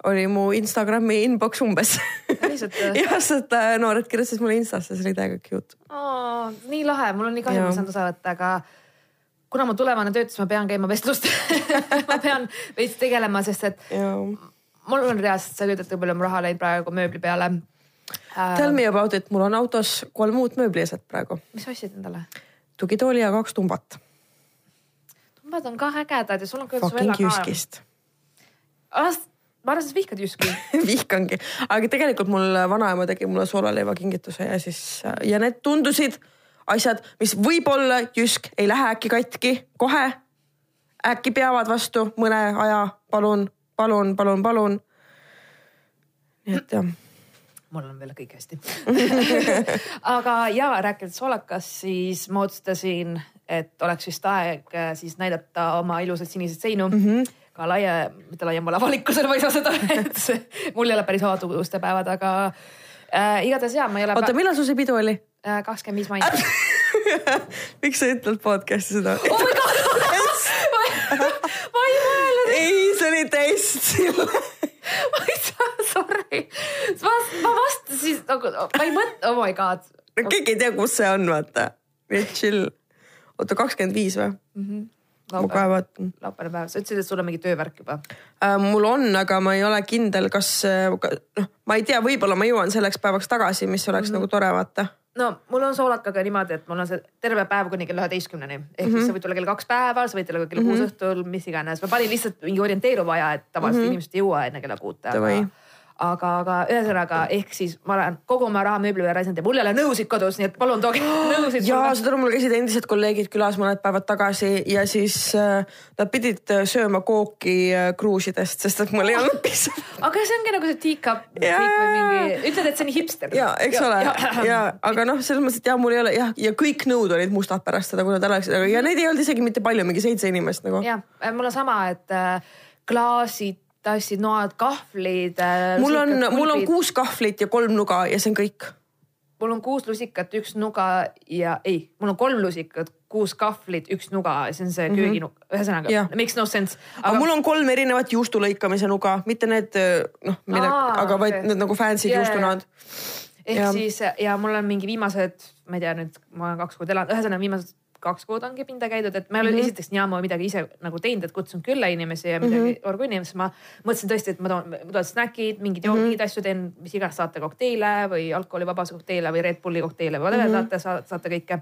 S1: oli mu Instagrami inbox umbes. jah, sest äh, noored kirjutasid mulle Instasse, see oli täiega cute
S2: oh,. nii lahe, mul on nii kahju, ma ei saanud osa võtta, aga kuna mu tulevane töötus, ma pean käima vestlust ma pean veits tegelema, sest et ja mul on reaalselt, sa ette, kui palju on raha läinud praegu mööbli peale
S1: äh,. Tell me about it, mul on autos kolm uut mööblieset praegu.
S2: mis sa ostsid endale?
S1: tugitooli ja kaks tumbat.
S2: tumbad on ka ägedad ja sul on ka.
S1: Fucking Jyskist.
S2: ma arvan, sa vihkad Jyski
S1: vihkangi, aga tegelikult mul vanaema tegi mulle soolaleiva kingituse ja siis ja need tundusid asjad, mis võib-olla Jysk ei lähe äkki katki kohe äkki peavad vastu mõne aja, palun, palun, palun, palun. nii et jah
S2: mul on veel kõik hästi aga ja rääkides soolakast, siis ma otsustasin, et oleks vist aeg äh, siis näidata oma ilusaid siniseid seinu mm. -hmm ka laia, mitte laiemale avalikkusele, ma ei saa seda, et see, mul ei ole päris avatud ustepäevad, aga äh, igatahes ja ma ei ole.
S1: oota, millal sul see pidu oli?
S2: Äh, kakskümmend viis mai
S1: miks sa ütled podcast'i seda?
S2: oh my god ma ei mõelnud.
S1: Oli test
S2: ma ei saa, sorry. ma, ma vastasin nagu, ma ei mõtle, oh my god.
S1: keegi ei tea, kus see on, vaata. nii chill. oota, kakskümmend viis või mm? -hmm ma kohe vaatan.
S2: laupäevane päev, sa ütlesid, et sul on mingi töövärk juba
S1: äh,? mul on, aga ma ei ole kindel, kas noh, ma ei tea, võib-olla ma jõuan selleks päevaks tagasi, mis oleks mm -hmm. nagu tore vaata
S2: no mul on soolakaga niimoodi, et mul on see terve päev kuni kella üheteistkümneni ehk mm -hmm. siis mhm. sa võid tulla kell kaks päeval, sa võid tulla kell kuus mm -hmm. õhtul, mis iganes. ma panin lihtsalt mingi orienteeruva aja, et tavaliselt mm -hmm. inimesed ei jõua enne kella kuute, aga aga, aga ühesõnaga ehk siis ma olen kogu oma raha mööbli peale raisanud ja mul ei ole nõusid kodus, nii et palun tooge nõusid.
S1: ja aru, mul käisid endised kolleegid külas mõned päevad tagasi ja siis äh, nad pidid äh, sööma kooki äh, kruusidest, sest et mul ei olnud piisavalt.
S2: aga see ongi nagu see teacup või mingi, ütled, et see on hipster.
S1: ja eks ja, ole ja, ja aga noh, selles mõttes, et jah, mul ei ole jah, ja kõik nõud olid mustad pärast seda, kui nad ära läksid, aga ja neid ei olnud isegi mitte palju, mingi seitse inimest nagu.
S2: jah, mul on sama, et äh, klaasid tassid, noad, kahvlid.
S1: Äh, mul on, mul on kuus kahvlit ja kolm nuga ja see on kõik.
S2: mul on kuus lusikat, üks nuga ja ei, mul on kolm lusikat, kuus kahvlit, üks nuga, see on see mm -hmm. kööginuga, ühesõnaga makes no sense.
S1: aga mul on kolm erinevat juustu lõikamise nuga, mitte need noh, aga vaid okay. need nagu fancy'd yeah, juustunad
S2: ehk ja. siis ja mul on mingi viimased, ma ei tea nüüd, ma olen kaks kuud elanud, ühesõnaga viimased kaks kuud ongi pinda käidud, et ma ei ole mm -hmm. esiteks nii ammu midagi ise nagu teinud, et kutsun külla inimesi ja midagi mm -hmm. orgunni, siis ma mõtlesin tõesti, et ma toon, ma toon snäkid, mingeid mm -hmm. asju teen, mis iganes saate kokteile või alkoholivabas kokteile või Red Bulli kokteile või whatever mm -hmm. saate, saate kõike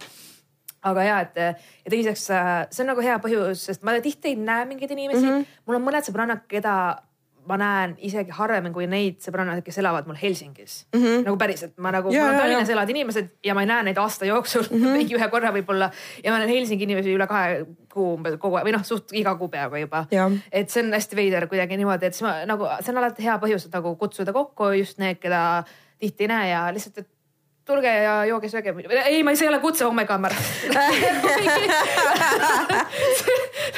S2: aga ja, et ja teiseks see on nagu hea põhjus, sest ma tihti ei näe mingeid inimesi mm. -hmm. mul on mõned sõbrannad, keda ma näen isegi harvemini kui neid sõbrannasid, kes elavad mul Helsingis mm. -hmm. nagu päriselt, ma nagu, mul on Tallinnas elavad inimesed ja ma ei näe neid aasta jooksul mm -hmm. mingi ühe korra võib-olla. ja ma näen Helsingi inimesi üle kahe kuu umbes kogu aeg või noh, suht iga kuu peaaegu juba. et see on hästi veider kuidagi niimoodi, et siis ma nagu, see on alati hea põhjus, et nagu kutsuda kokku just need, keda tihti ei näe ja lihtsalt, et tulge ja jooge, sööge. ei, ma, see ei ole kutse, oh my god, ma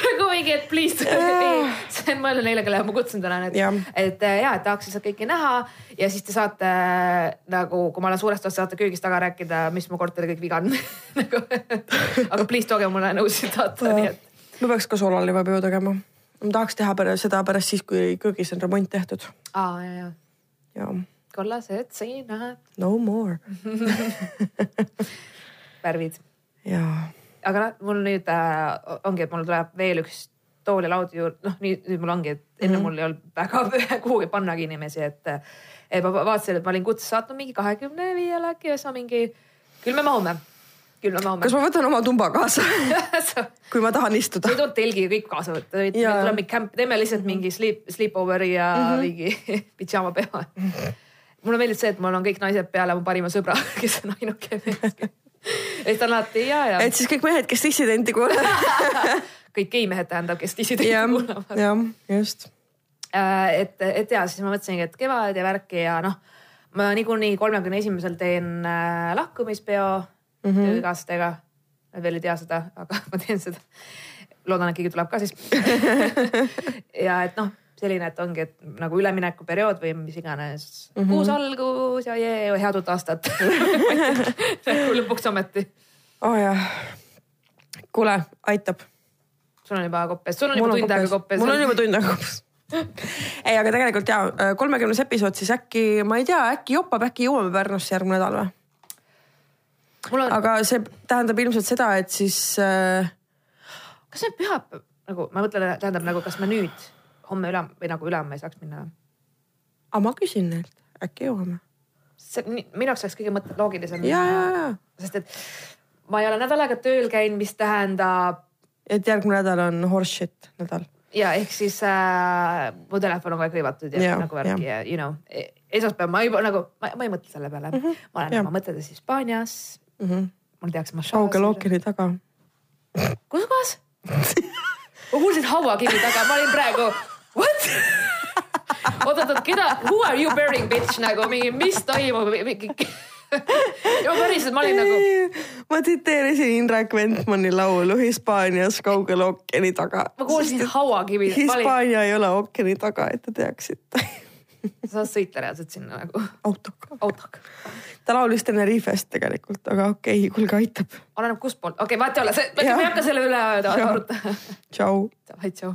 S2: nagu mingi, et please, see on mõelnud neile, kelle ma kutsun täna nüüd. et äh, ja, et tahaks lihtsalt kõiki näha ja siis te saate nagu, kui ma olen suurest osast, saate köögis taga rääkida, mis mu korteril kõik viga on nagu, aga please tooge mulle nõusid saata, nii et.
S1: ma peaks ka soolalivapidu tegema. ma tahaks teha pärast seda pärast siis, kui köögis on remont tehtud.
S2: aa, ja, ja.
S1: ja
S2: kollased seinad.
S1: no more
S2: värvid.
S1: jaa.
S2: Aga noh, mul nüüd äh, ongi, et mul tuleb veel üks tool ja laud juurde, noh nüüd, nüüd mul ongi, et enne mm -hmm. mul ei olnud väga kuhugi pannagi inimesi, et. et ma vaatasin, et ma olin kutse saatnud mingi kahekümne viiele äkki ja siis ma mingi, küll me mahume küll me mahume.
S1: kas ma võtan oma tumba kaasa kui ma tahan istuda?
S2: või tood telgi kõik kaasa võtta, tuleb mingi camp, teeme lihtsalt mingi sleep, sleepoveri ja mm -hmm. mingi pidžaama peale mulle meeldib see, et mul on kõik naised peale mu parima sõbra, kes on ainuke mees. Et alati ja, ja.
S1: et siis kõik mehed, kes dissidenti kuulavad
S2: kõik gei-mehed tähendab, kes dissidenti kuulavad.
S1: jah, just.
S2: Äh, et, et ja siis ma mõtlesingi, et kevad ja värki ja noh, ma niikuinii kolmekümne esimesel teen äh, lahkumispeo mm -hmm. töökaaslastega. veel ei tea seda, aga ma teen seda. loodan, et keegi tuleb ka siis ja et noh selline, et ongi, et nagu üleminekuperiood või mis iganes mm -hmm. uus algus ja jee, head uut aastat lõpuks ometi.
S1: oh jah, kuule, aitab.
S2: sul on juba koppes, sul on juba tund aega koppes.
S1: mul on juba tund aega koppes ei, aga tegelikult ja kolmekümnes episood siis äkki, ma ei tea, äkki jopab, äkki jõuame Pärnusse järgmine nädal või? On... aga see tähendab ilmselt seda, et siis äh....
S2: kas see pühapäev nagu ma mõtlen, tähendab nagu, kas me nüüd homme üle või nagu ülehomme ei saaks minna
S1: aga ma küsin neilt, äkki jõuame.
S2: see minu jaoks oleks kõige mõte, loogilisem.
S1: ja, ja, ja.
S2: sest et ma ei ole nädal aega tööl käinud, mis tähendab.
S1: et järgmine nädal on horse shit nädal.
S2: ja ehk siis äh, mu telefon on kogu aeg hõivatud ja, ja nagu värk ja you know e, esmaspäev ma juba nagu, ma ei mõtle selle peale mm. -hmm. ma olen ja. oma mõtetes Hispaanias mm. -hmm. mul tehakse massaaži.
S1: kaugel ookeani taga.
S2: kus kohas ma kuulsin hauakivi taga, ma olin praegu what oot-oot-oot, keda, who are you burning bitch nagu mingi, mis toimub, mingi ja ma päriselt, ma olin nagu.
S1: ma tsiteerisin Indrek Ventmani laulu Hispaanias kaugel ookeani taga.
S2: ma kuulsin hauakivi.
S1: Hispaania ei ole ookeani taga, et te teaksite
S2: sa saad sõita reaalselt sinna nagu.
S1: autoga.
S2: autoga.
S1: ta laulis Tenerifest tegelikult, aga okei okay,, kuulge aitab.
S2: oleneb kustpoolt, okei okay,, vahet ei ole, me ei hakka selle üle arutama.
S1: tšau.
S2: tšau.